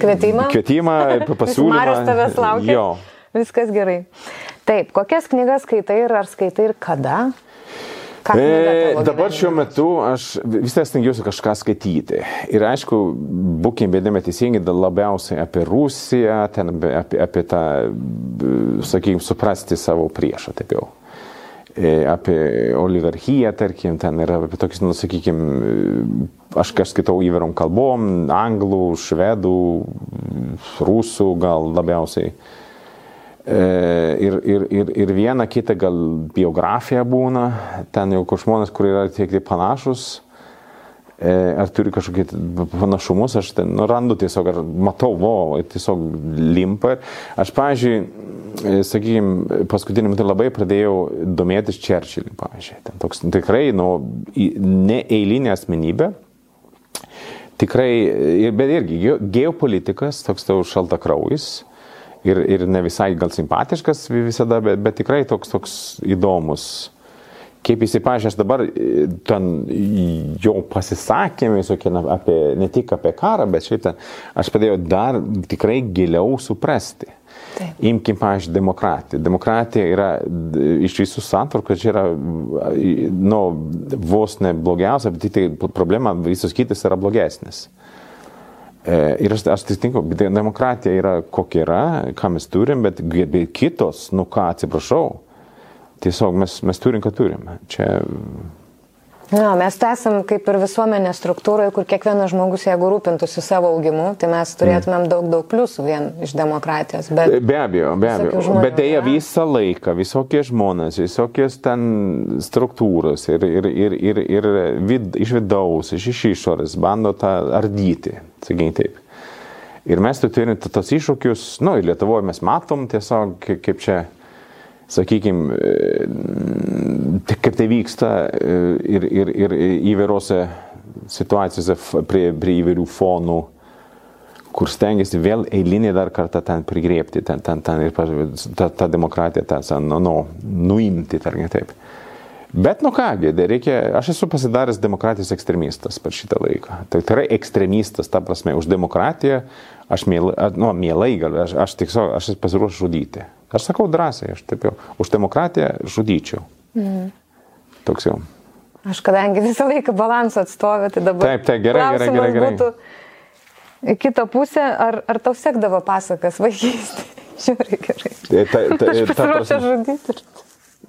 Kvietimą? Kvietimą, <laughs> pasiūlymą. Marius tavęs laukia. Jo. Viskas gerai. Taip, kokias knygas skaitai ir ar skaitai ir kada? Ką E, dabar šiuo metu aš vis tiek stengiuosi kažką skaityti. Ir aišku, būkim bėdėme teisingai, da- labiausiai apie Rusiją, ten apie, apie, tą, sakykime, suprasti savo priešą, taip jau. e, apie oligarchiją, tarkim, ten yra apie tokius, nu, sakykime, aš kažkaip skaitau įvairiom kalbom, anglų, švedų, rusų gal labiausiai. E, ir, ir, ir, ir viena kita gal biografija būna, ten jau kur žmonės, kur yra tiek panašus, E, ar turi kažkokį panašumus, aš ten nu, randu tiesiog, ar matau, vo, tiesiog limpa. Aš, pavyzdžiui, e, sakykime, paskutiniu metu labai pradėjau domėtis Čerčilį, pavyzdžiui. Ten toks tikrai, nu, neeilinė asmenybė. Tikrai, bet irgi geopolitikas, toks tau šaltakraujas ir, ir ne visai gal simpatiškas visada, bet, bet tikrai toks, toks įdomus kaip aš dabar e, ten jo pasisakymai visokie apie, ne tik apie karą, bet šiaip ten, aš padėjau dar tikrai giliau suprasti. Taip. Imkim, pažiūrėjau, demokratiją. Demokratija yra iš visų santvarkų, čia yra, nu, vos ne blogiausia, bet tai problema, visos kitas yra blogesnis. E, ir aš, aš sutinku, demokratija yra kokia yra, ką mes turim, bet, bet kitos, nu ką, atsiprašau, tiesiog mes, mes turim, ką turim. Čia... Na, mes esam kaip ir visuomenės struktūroje, kur kiekvienas žmogus, jeigu rūpintųsi savo augimu, tai mes turėtumėm daug, daug pliusų vien iš demokratijos. Bet, be abejo, be abejo. Žmonių, bet dėja visą laiką, visokie žmonės, visokios ten struktūros ir, ir, ir, ir, ir vid, iš vidaus, iš, iš išorės bando tą ardyti, sakykime taip. Ir mes tu turime tos iššūkius, nu, ir Lietuvoje mes matom tiesiog, kaip čia sakykime, kaip tai vyksta e, ir, ir, ir įvairiose situacijose prie, prie įvairių fonų, kur stengiasi vėl eilinį dar kartą ten prigrėpti, ten, ten, ten ir tą, tą demokratiją ten, nu, nu, nuimti, tarkim taip. Bet nu kągi, reikia, aš esu pasidaręs demokratijos ekstremistas per šitą laiką. Tai yra ekstremistas, ta prasme, už demokratiją aš mielai, nu, mielai galiu, aš, aš tiesiog, aš pasiruošęs žudyti. Aš sakau drąsiai, aš taip jau už demokratiją žudyčiau. Mm. Toks jau. Aš kadangi visą laiką balansą atstovė, tai dabar. Taip, taip, gerai, gerai, gerai. gerai. Būtų į kitą pusę, ar, ar tau sekdavo pasakas vaikystėje? <laughs> Žiūrėk, gerai. Ta, ta, <laughs> ta, aš pasiruošę žudyti.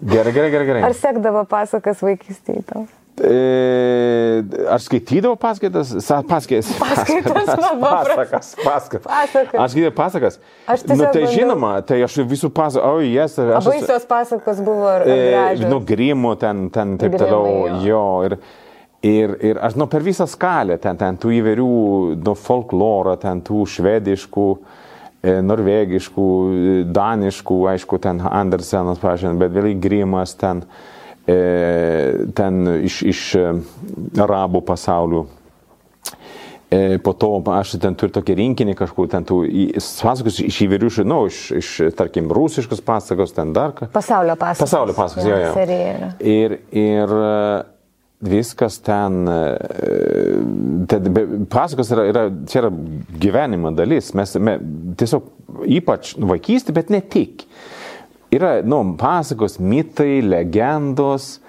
Gerai, gerai, gerai, gerai. Ar sekdavo pasakas vaikystėje tau? E, aš skaitydavau paskaitas, paskaitas. Paskaitas, pasakas, pasakas. pasakas. Aš skaitydavau pasakas. Aš nu, tai bandau... žinoma, tai aš visų pasakų, o oh, jas. Yes, Baisios pasakas buvo e. Nu, grimų ten, ten taip toliau, jo. jo. Ir, ir, ir aš, nu, per visą skalę, ten, ten tų įvairių, nu, folkloro, ten tų švediškų, e, norvegiškų, daniškų, aišku, ten Andersenas, pažiūrėjau, bet vėliau grimas ten. E, ten iš, iš e, arabų pasaulių. E, po to aš ten turiu tokį rinkinį kažkur, ten tų pasakos iš įvairių nu, iš, iš, tarkim, rusiškos pasakos, ten dar ką. Pasaulio pasakos. Pasaulio pasakos, jo, jo. Ir, ir viskas ten, ten pasakos yra, yra, čia yra gyvenimo dalis, mes, mes tiesiog ypač vaikystė, bet ne tik yra, nu, pasakos, mitai, legendos.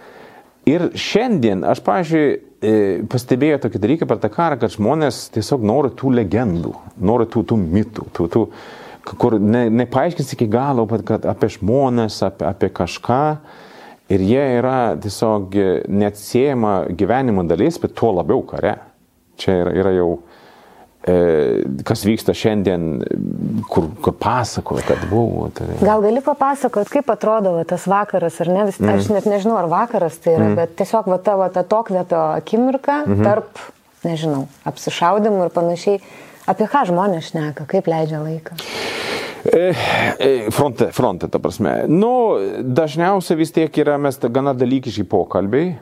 Ir šiandien aš, pažiūrėjau, e, pastebėjau tokį dalyką per tą karą, kad žmonės tiesiog nori tų legendų, nori tų, tų mitų, tų, tų, kur ne, nepaaiškins iki galo, kad apie žmonės, apie, apie kažką. Ir jie yra tiesiog neatsiejama gyvenimo dalis, bet tuo labiau kare. Čia yra, yra jau E, kas vyksta šiandien, kur, kur pasakoja, kad buvo. Tai... Gal gali papasakot, kaip atrodo va, tas vakaras, ar ne? Vis, mm. Aš net nežinau, ar vakaras tai yra, mm. bet tiesiog va, tavo ta tokvėpio akimirka mm -hmm. tarp, nežinau, apsišaudimų ir panašiai. Apie ką žmonės šneka, kaip leidžia laiką? E, e, fronte, fronte, ta prasme. Nu, dažniausiai vis tiek yra mes gana dalykiški pokalbiai.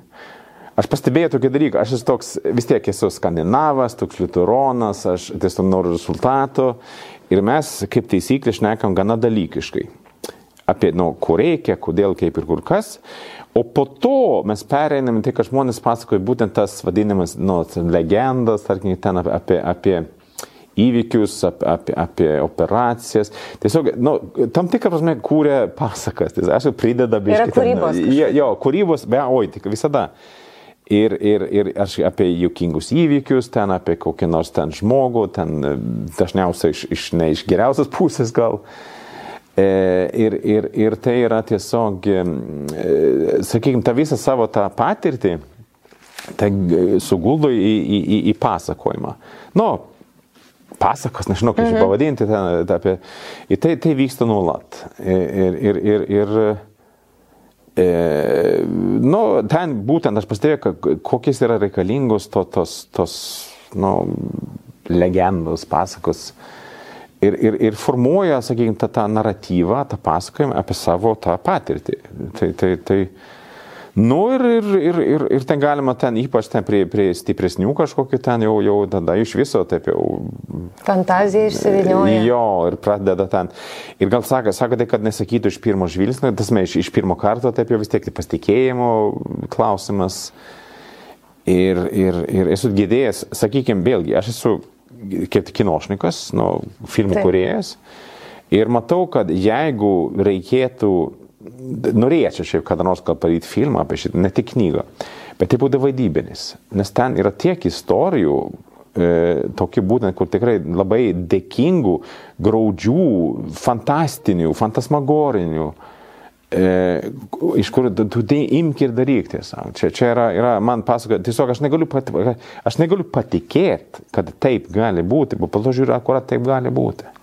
Aš pastebėjau tokį dalyką, aš esu toks, vis tiek esu skandinavas, toks liuteronas, aš tiesiog noriu rezultato ir mes kaip taisyklė šnekam gana dalykiškai apie, nu, ko reikia, kodėl, kaip ir kur kas. O po to mes pereinam tai, kad žmonės pasakoja būtent tas vadinamas, nu, legendas, tarkim, ten apie, apie, apie įvykius, apie, apie, apie operacijas. Tiesiog, nu, tam tikrą prasme, kūrė pasakas. Tai aš prideda biškai. Kūrybos. Ten, jo, kūrybos, be, oi, tik visada. Ir, ir, ir aš apie juokingus įvykius, ten apie kokį nors ten žmogų, ten e, dažniausiai iš, iš ne iš geriausios <laughs> pusės gal. E, ir, ir, ir tai yra tiesiog, e, sakykime, tą visą savo tą patirtį, tai suguldo į, į, į, į pasakojimą. Nu, pasakos, nežinau, kaip mhm. pavadinti, ten, apie, tai, tai vyksta nuolat. Ir, ir, ir, ir e, nu, ten būtent aš pastebėjau, kokios yra reikalingos to, tos, tos nu, legendos, pasakos. Ir, ir, ir formuoja, sakykime, tą, tą naratyvą, tą pasakojimą apie savo tą patirtį. Tai, tai, tai, Nu ir, ir, ir, ir, ir ten galima ten ypač ten prie, prie stipresnių kažkokių ten jau, jau tada iš viso taip jau. Fantazija išsivinioja. Jo, ir pradeda ten. Ir gal sako, sakote, kad nesakytų iš pirmo žvilgsnio, tas mes iš, iš pirmo karto taip jau vis tiek tai pasitikėjimo klausimas. Ir, ir, ir esu girdėjęs, sakykime, vėlgi, aš esu kinošnikas, nu, filmų kuriejas. Ir matau, kad jeigu reikėtų norėčiau šiaip kada nors gal padaryti filmą apie šitą, ne tik knygą, bet tai būtų vaidybinis, nes ten yra tiek istorijų, e, tokių būtent, kur tikrai labai dėkingų, graudžių, fantastinių, fantasmagorinių, e, iš kur tu tai imk ir daryk tiesiog. Čia, čia yra, yra man pasakoja, tiesiog aš negaliu, pat, aš negaliu patikėti, kad taip gali būti, bet po to žiūriu, akurat taip gali būti.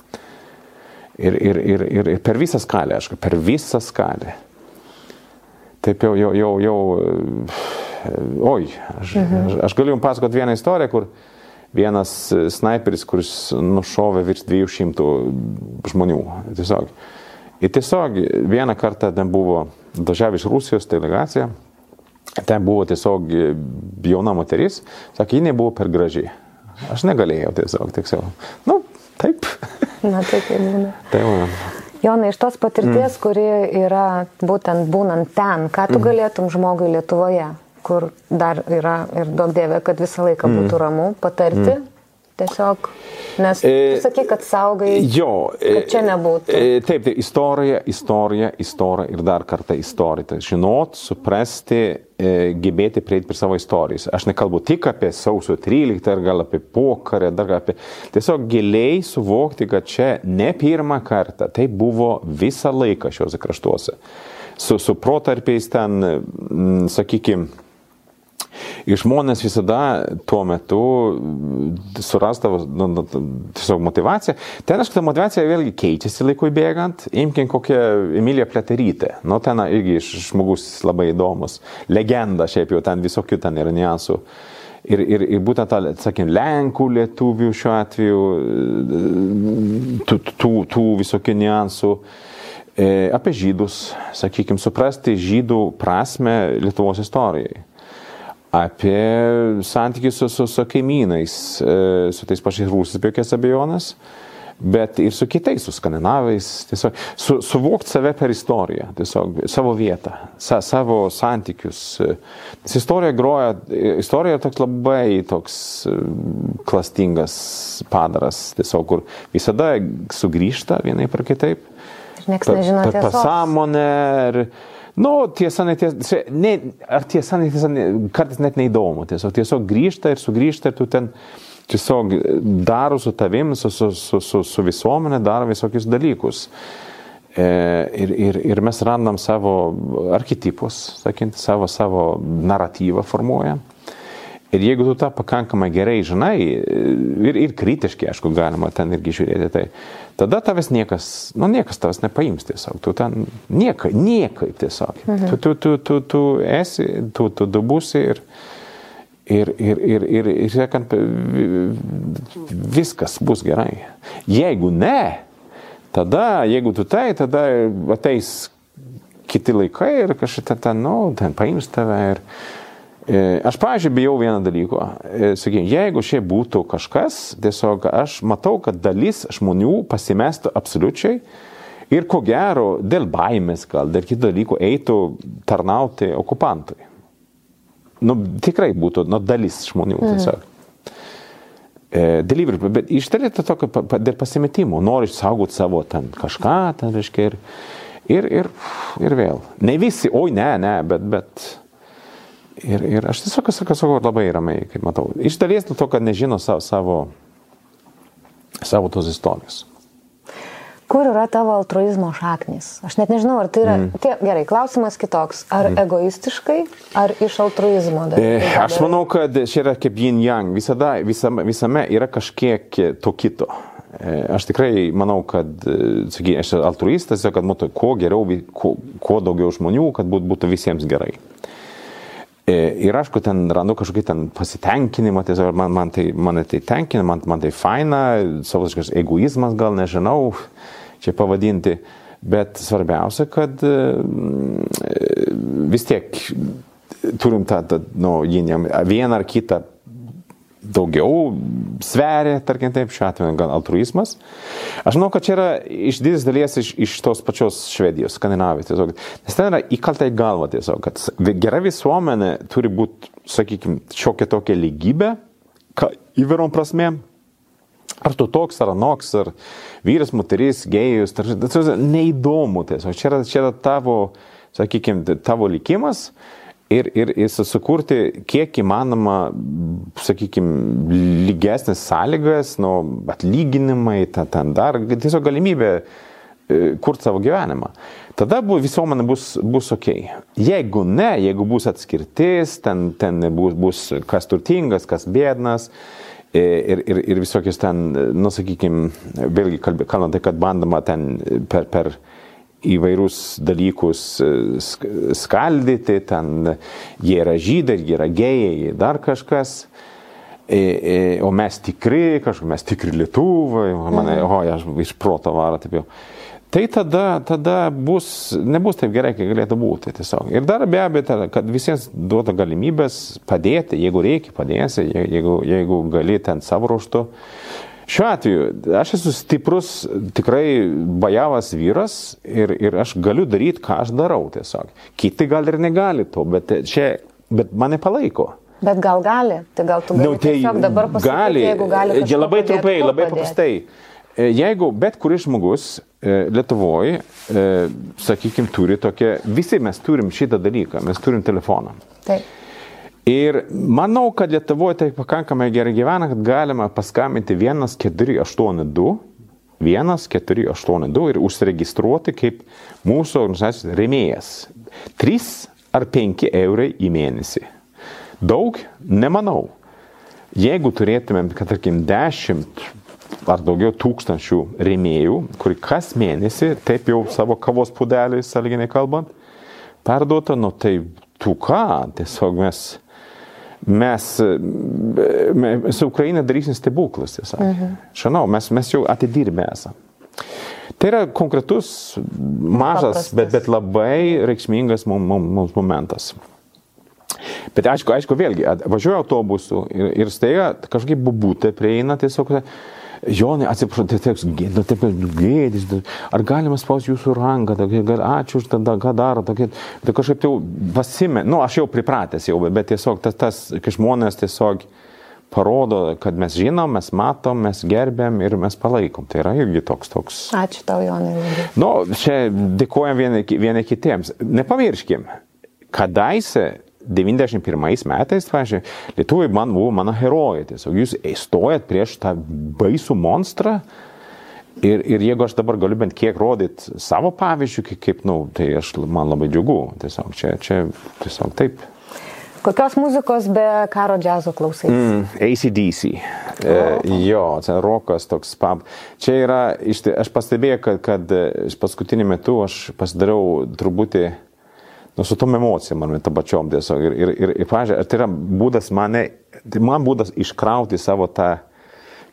Ir, ir, ir, ir, per visą skalę, aišku, per visą skalę. Taip jau, jau, jau, jau oi, aš, mhm. aš, aš galiu jums pasakoti vieną istoriją, kur vienas sniperis, kuris nušovė virš 200 žmonių. Tiesiog. Ir tiesiog vieną kartą ten buvo, dažiavę iš Rusijos delegacija, ten buvo tiesiog jauna moteris, sakė, ji nebuvo per gražiai. Aš negalėjau tiesiog, tiesiog. Nu, taip. Na, taip ir būna. Tai man. Jonai, iš tos patirties, mm. kuri yra būtent būnant ten, ką tu mm. galėtum žmogui Lietuvoje, kur dar yra ir daug dievė, kad visą laiką mm. būtų ramu, patarti, mm. Tiesiog, nes e, tu sakai, kad saugai. Jo, kad čia nebūtų. E, taip, tai istorija, istorija, istorija ir dar kartą istorija. Tai žinot, suprasti, e, gebėti prieiti prie savo istorijos. Aš nekalbu tik apie sausio 13 ar gal apie pokarę, dar apie... Tiesiog giliai suvokti, kad čia ne pirmą kartą, tai buvo visą laiką šiuose kraštuose. Su, su protarpiais ten, sakykime, Ir žmonės visada tuo metu surasdavo nu, nu, tiesiog motivaciją. Ten, aišku, ta motivacija vėlgi keičiasi laikui bėgant. Imkim kokią Emiliją Pleterytę. Nu, ten irgi žmogus labai įdomus. Legenda šiaip jau ten visokių ten yra niuansų. Ir, ir, ir būtent, ta, sakykime, Lenkų, Lietuvių šiuo atveju, tų, tų, tų visokių niuansų. E, apie žydus, sakykime, suprasti žydų prasme Lietuvos istorijai apie santykius su, su, su kaimynais, e, su tais pačiais rusais, be jokios abejonės, bet ir su kitais, su skandinavais, tiesiog su, suvokti save per istoriją, tiesiog savo vietą, sa, savo santykius. Nes istorija groja, istorija toks labai toks e, klastingas padaras, tiesiog kur visada sugrįžta vienaip ar kitaip. Niekas nežino apie pasąmonę. Ir, Nu, tiesa, netiesa, ne, ar tiesa, netiesa, ne, kartais net neįdomu. Tiesiog, tiesiog grįžta ir sugrįžta ir tu ten tiesiog daro su tavim, su, su, su, su, su visuomenė, daro visokius dalykus. E, ir, ir, ir mes randam savo archetipus, sakant, savo, savo naratyvą formuojam. Ir jeigu tu tą pakankamai gerai žinai, ir, ir kritiškai, aišku, galima ten irgi žiūrėti, tai tada tavęs niekas, nu niekas tavęs nepaims tiesiog, tu ten niekai, niekai tiesiog. Mhm. Tu, tu, tu, tu, tu esi, tu, tu, tu būsi ir, ir, ir, ir, ir, ir sakant, viskas bus gerai. Jeigu ne, tada, jeigu tu tai, tada ateis kiti laikai ir kažkaip ten, nu, ten paims tave ir aš, pažiūrėjau, bijau vieną dalyką. E, Sakykime, jeigu šiaip būtų kažkas, tiesiog aš matau, kad dalis žmonių pasimestų absoliučiai ir ko gero dėl baimės, gal dėl kitų dalykų eitų tarnauti okupantui. Nu, tikrai būtų, nu, dalis žmonių mhm. tiesiog. Mm. Delivery, bet iš dalies tai tokio dėl pasimetimo, nori išsaugoti savo ten kažką, ten reiškia, ir, ir, ir, ir vėl. Ne visi, oi ne, ne, bet, bet Ir, ir aš tiesiog sakau, labai ramiai, kaip matau. Iš dalies dėl to, kad nežino savo, savo, savo tos istorijos. Kur yra tavo altruizmo šaknis? Aš net nežinau, ar tai yra... Mm. Tie, gerai, klausimas kitoks. Ar mm. egoistiškai, ar iš altruizmo? Dar, e, aš manau, kad čia yra kaip yin yang. Visada, visame, visame yra kažkiek to kito. E, aš tikrai manau, kad, e, sakyk, aš altruistas, kad būtų kuo geriau, kuo, kuo daugiau žmonių, kad būtų visiems gerai. Ir aišku, ten randu kažkokį ten pasitenkinimą, tiesiog man, man, tai, man tai tenkina, man, man tai faina, savotiškas egoizmas gal nežinau, čia pavadinti, bet svarbiausia, kad vis tiek turim tą, tą nu, vieną ar kitą daugiau sveria, tarkim taip, šiuo atveju gal altruizmas. Aš manau, kad čia yra iš didės dalies iš, iš tos pačios Švedijos, Skandinavijos tiesiog. Nes ten yra įkalta į galvą tiesiog, kad gera visuomenė turi būti, sakykime, šiokia tokia lygybė, įvairiom prasmėm. Ar tu toks, ar anoks, ar vyras, moteris, gėjus, tai neįdomu tiesiog. Čia yra, čia yra tavo, sakykime, tavo likimas ir, ir, ir sukurti kiek įmanoma, sakykime, lygesnės sąlygas, nu, atlyginimai, ten, ten dar, tiesiog galimybė e, kurti savo gyvenimą. Tada bu, visuomenė bus, bus ok. Jeigu ne, jeigu bus atskirtis, ten, ten bus, bus kas turtingas, kas bėdnas. E, ir, ir, ir visokius ten, nu, sakykime, vėlgi kalbant tai, kad bandoma ten per, per įvairius dalykus e, skaldyti, ten jie yra žydai, jie yra gėjai, dar kažkas. E, e, o mes tikri, kažkaip mes tikri lietuvai, mane, mhm. o, aš iš proto varo taip jau. Tai tada, tada bus, nebus taip gerai, kaip galėtų būti tiesiog. Ir dar be abejo, kad visiems duoda galimybės padėti, jeigu reikia padėsi, jeigu, jeigu gali ten savo ruoštų. Šiuo atveju aš esu stiprus, tikrai bajavas vyras ir, ir aš galiu daryti, ką aš darau tiesiog. Kiti gal ir negali to, bet, čia, bet mane palaiko. Bet gal gali, tai gal tu gali no, tai dabar pasakyti, gali, jeigu gali. Ja, labai trumpai, labai paprastai. E, jeigu bet kuris žmogus e, Lietuvoje, sakykime, turi tokią, visi mes turim šitą dalyką, mes turim telefoną. Taip. Ir manau, kad Lietuvoje tai pakankamai gerai gyvena, kad galima paskambinti 1482, 1482 ir užsiregistruoti kaip mūsų organizacijos remėjas. 3 ar 5 eurai į mėnesį. Daug? Nemanau. Jeigu turėtumėm, kad tarkim, 10 ar daugiau tūkstančių remėjų, kuri kas mėnesį, taip jau savo kavos pudelį, sąlyginai kalbant, perduota, nu tai tu ką, tiesiog mes mes, mes su Ukraina darysim stebuklus, tiesa. Mhm. Žinau, mes, mes jau atidirbę esame. Tai yra konkretus, mažas, bet, bet labai reikšmingas mums, mums momentas. Bet aišku, aišku, vėlgi, važiuoju autobusu ir, ir staiga kažkaip bubutė prieina tiesiog, Jonai, atsiprašau, tai taip, nu, taip gėdis, ar galima spausti jūsų ranką, tokie, ačiū už tada, ką daro, tokie, tai kažkaip jau pasimė, nu, aš jau pripratęs jau, bet tiesiog tas, tas kai žmonės tiesiog parodo, kad mes žinom, mes matom, mes gerbėm ir mes palaikom. Tai yra irgi toks toks. Ačiū tau, Jonai. Nu, čia dėkojam vieni, vieni kitiems. Nepamirškim, kadaise 91 metais, pažiūrėjau, lietuviai man buvo mano herojai. Tiesiog jūs stojat prieš tą baisų monstrą. Ir, ir jeigu aš dabar galiu bent kiek rodyti savo pavyzdžių, kaip, kaip nu, tai aš, man labai džiugu. Tiesiog čia, čia tiesiog taip. Kokios muzikos be karo džiazo klausai? Mm, ACDC. E, jo, čia rokas toks pab. Čia yra, aš pastebėjau, kad, kad paskutiniu metu aš pasidariau truputį nu, su tom emocijom, man tą pačiom tiesiog. Ir, ir, ir, ir pažiūrėjau, tai yra būdas mane, tai man būdas iškrauti savo tą,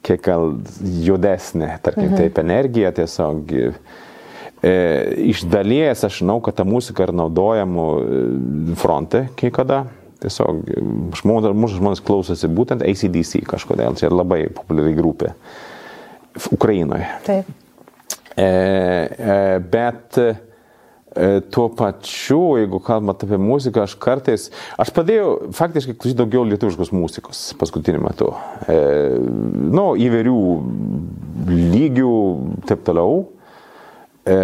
kiek gal juodesnė, tarkim, mhm. taip, energiją tiesiog. E, iš dalies aš žinau, kad ta muzika yra naudojama e, fronte kai kada. Tiesiog žmonės, mūsų žmonės klausosi būtent ACDC kažkodėl, čia labai populiari grupė Ukrainoje. Taip. E, e, bet e, E, tuo pačiu, jeigu kalbant apie muziką, aš kartais, aš padėjau faktiškai klausyti daugiau lietuviškos muzikos paskutiniu metu. E, nu, įvairių lygių, taip toliau. E,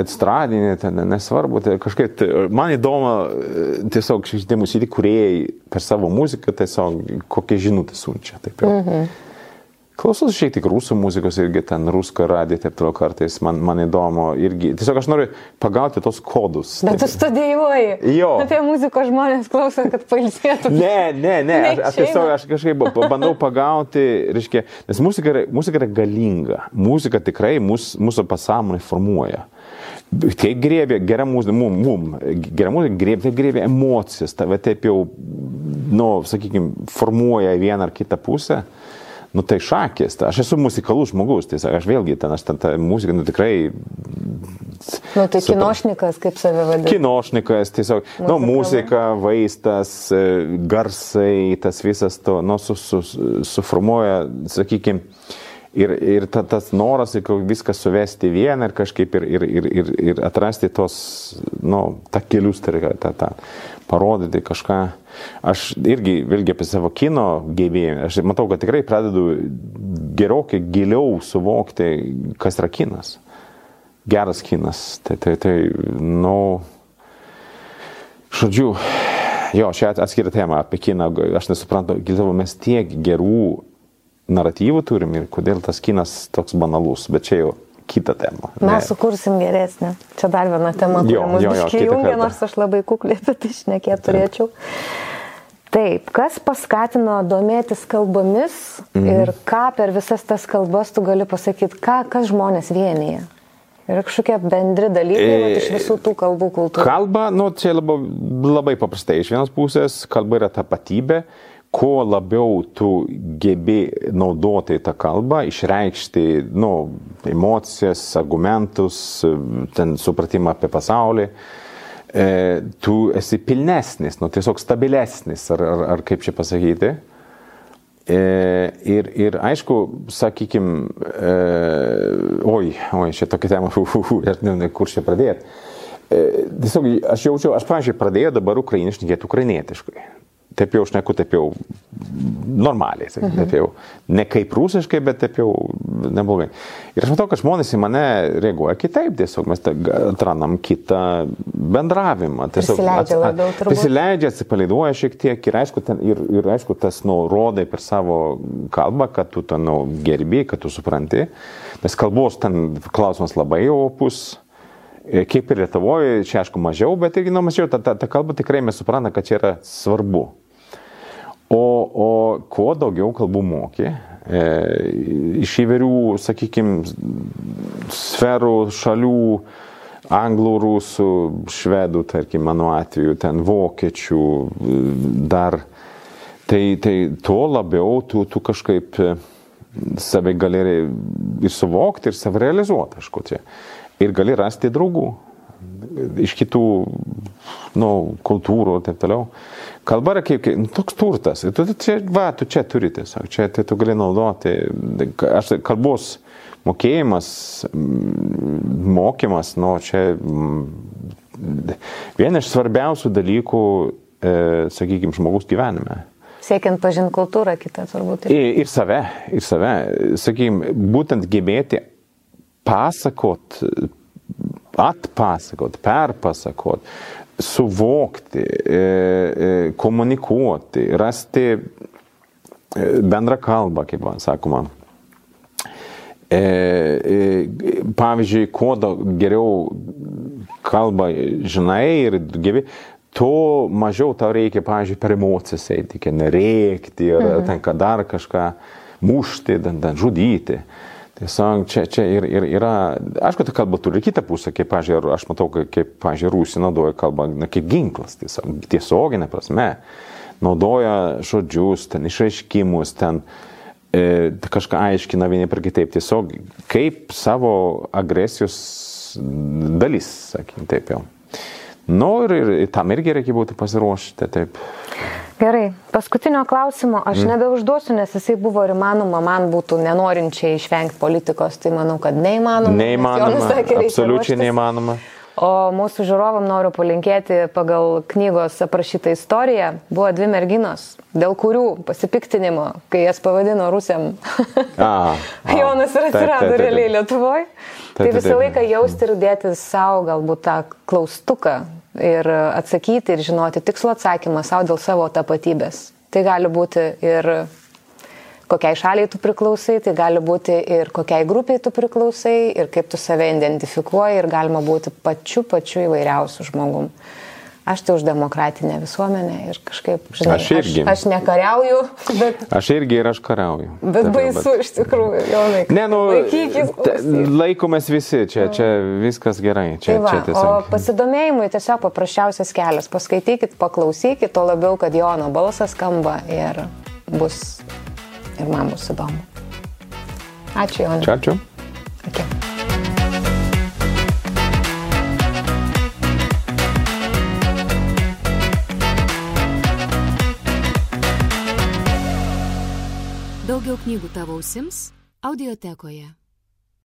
estradinė, ten nesvarbu, tai kažkaip, man įdomu e, tiesiog šitie muzikį kuriejai per savo muziką tiesiog kokią žinutę siunčia. Taip jau. Mhm. Klausau šiek tiek rusų muzikos irgi ten rusko radiją, taip toliau kartais man, man įdomu irgi. Tiesiog aš noriu pagauti tos kodus. Bet tu studijuoji. Jo. Apie muzikos žmonės klauso, kad pailsėtų. Ne, ne, ne, aš, aš tiesiog aš kažkaip bandau pagauti, reiškia, nes muzika yra, muzika yra galinga. Muzika tikrai mus, mūsų pasąmonę formuoja. Tai grėbė, gera muzika, mum, mum, gera muzika grėbė, tai grėbė emocijas, tave taip jau, nu, sakykime, formuoja vieną ar kitą pusę nu tai šakės, ta, aš esu muzikalus žmogus, tai aš vėlgi ten, aš ten tą muziką, nu tikrai... Nu tai super. kinošnikas, kaip save vadina. Kinošnikas, tiesiog, Muzika, nu muzika, vaistas, e, garsai, tas visas to, nu, su, su, suformuoja, sakykime, ir, ir ta, tas noras viską suvesti vieną ir kažkaip ir, ir, ir, ir, ir atrasti tos, nu, takelius, tai yra ta, ta, parodyti kažką. Aš irgi, vėlgi apie savo kino gebėjimą, aš matau, kad tikrai pradedu gerokai giliau suvokti, kas yra kinas. Geras kinas. Tai, tai, tai nu, žodžiu, jo, šią atskirą temą apie kiną, aš nesuprantu, giliau mes tiek gerų naratyvų turim ir kodėl tas kinas toks banalus, bet čia jau kitą temą. Mes ne. sukursim geresnę. Čia dar viena tema, kuri mus biškai jungia, nors aš labai kukliai apie tai šnekėti turėčiau. Taip, kas paskatino domėtis kalbomis mhm. ir ką per visas tas kalbas tu gali pasakyti, ką, kas žmonės vienyje? Ir kažkokie bendri dalykai e, iš visų tų kalbų kultūrų. Kalba, nu, čia labai, labai paprastai. Iš vienos pusės kalba yra tapatybė, kuo labiau tu gebi naudoti tą kalbą, išreikšti nu, emocijas, argumentus, ten supratimą apie pasaulį, e, tu esi pilnesnis, nu, tiesiog stabilesnis, ar, ar, ar kaip čia pasakyti. E, ir, ir aišku, sakykime, e, oi, oi, čia tokia tema, <laughs> aš nežinau, kur čia pradėti. E, tiesiog aš jaučiu, aš, pavyzdžiui, pradėjau dabar ukrainiškai, ukrainietiškai taip jau šneku, taip jau normaliai, sakyt, mhm. taip jau ne kaip rusiškai, bet taip jau neblogai. Ir aš matau, kad žmonės į mane reaguoja kitaip, tiesiog mes atrandam kitą bendravimą. Tiesiog prisileidžia labiau, turbūt. Prisileidžia, atsipalaiduoja šiek tiek ir aišku, ten, ir, ir, aišku tas nu, rodai per savo kalbą, kad tu ten nu, gerbi, kad tu supranti. Nes kalbos ten klausimas labai opus. Kaip ir Lietuvoje, čia aišku mažiau, bet irgi nu, mažiau, ta, ta, ta kalba tikrai mes suprantame, kad čia yra svarbu. O, o kuo daugiau kalbų moki, e, iš įvairių, sakykime, sferų, šalių, anglų, rusų, švedų, tarkim, mano atveju, ten vokiečių, dar, tai, tai tuo labiau tu, tu kažkaip save gali ir suvokti, ir save realizuoti, aišku, čia. Ir gali rasti draugų iš kitų nu, kultūrų ir taip toliau. Kalba yra kaip, nu, toks turtas. Tu, čia, va, tu čia turi tiesiog, čia tai tu gali naudoti. Aš kalbos mokėjimas, mokymas, nu, čia viena iš svarbiausių dalykų, e, sakykime, žmogus gyvenime. Siekiant pažinti kultūrą kitą turbūt. Ir, ir save, ir save. Sakykime, būtent gebėti pasakot, atpasakot, perpasakot, suvokti, e, e, komunikuoti, rasti e, bendrą kalbą, kaip man sakoma. Pavyzdžiui, kuo geriau kalbą žinai ir gebi, tuo mažiau tau reikia, pavyzdžiui, per emocijas eiti, nerėkti ir mhm. ten, kad dar kažką mušti, ten, ten žudyti. Tiesiog čia, čia ir, ir yra, aišku, ta kalba turi kitą pusę, kaip, pažiūrėjau, aš matau, kaip, pažiūrėjau, Rusija naudoja kalbą na, kaip ginklas, tiesiog, tiesioginė prasme. Naudoja žodžius, ten išaiškimus, ten e, kažką aiškina vieni per kitaip, tiesiog kaip savo agresijos dalis, sakykime, taip jau. Nu ir, ir tam irgi reikia būti pasiruošti, taip. Gerai, paskutinio klausimo aš mm. nebeužduosiu, nes jisai buvo ir įmanoma, man būtų nenorinčiai išvengti politikos, tai manau, kad neįmanoma. Neįmanoma. Sakė, absoliučiai neįmanoma. O mūsų žiūrovam noriu palinkėti pagal knygos aprašytą istoriją. Buvo dvi merginos, dėl kurių pasipiktinimo, kai jas pavadino Rusiam, <laughs> a, a, Jonas ir atsirado realiai Lietuvoje. Tai visą laiką jausti ir dėti savo galbūt tą klaustuką, ir atsakyti ir žinoti tikslų atsakymą savo dėl savo tapatybės. Tai gali būti ir kokiai šaliai tu priklausai, tai gali būti ir kokiai grupiai tu priklausai, ir kaip tu save identifikuoji, ir galima būti pačiu pačiu įvairiausiu žmogum. Aš tai už demokratinę visuomenę ir kažkaip, žinai, Aš irgi. Aš, aš nekariauju, bet, Aš irgi ir aš kariauju. bet Taip, baisu iš tikrųjų, Jonai. Ne, nu, Laikykis. te- laikomės visi, čia, čia viskas gerai. Čia, Tai va, čia o tiesiog. pasidomėjimui tiesiog paprasčiausias kelias. Paskaitykit, paklausykit, to labiau, kad Jono balsas skamba ir bus, ir man bus įdomu. Ačiū, Jonai. Čia ačiū. Okay. Knygų tavo ausims audiotekoje.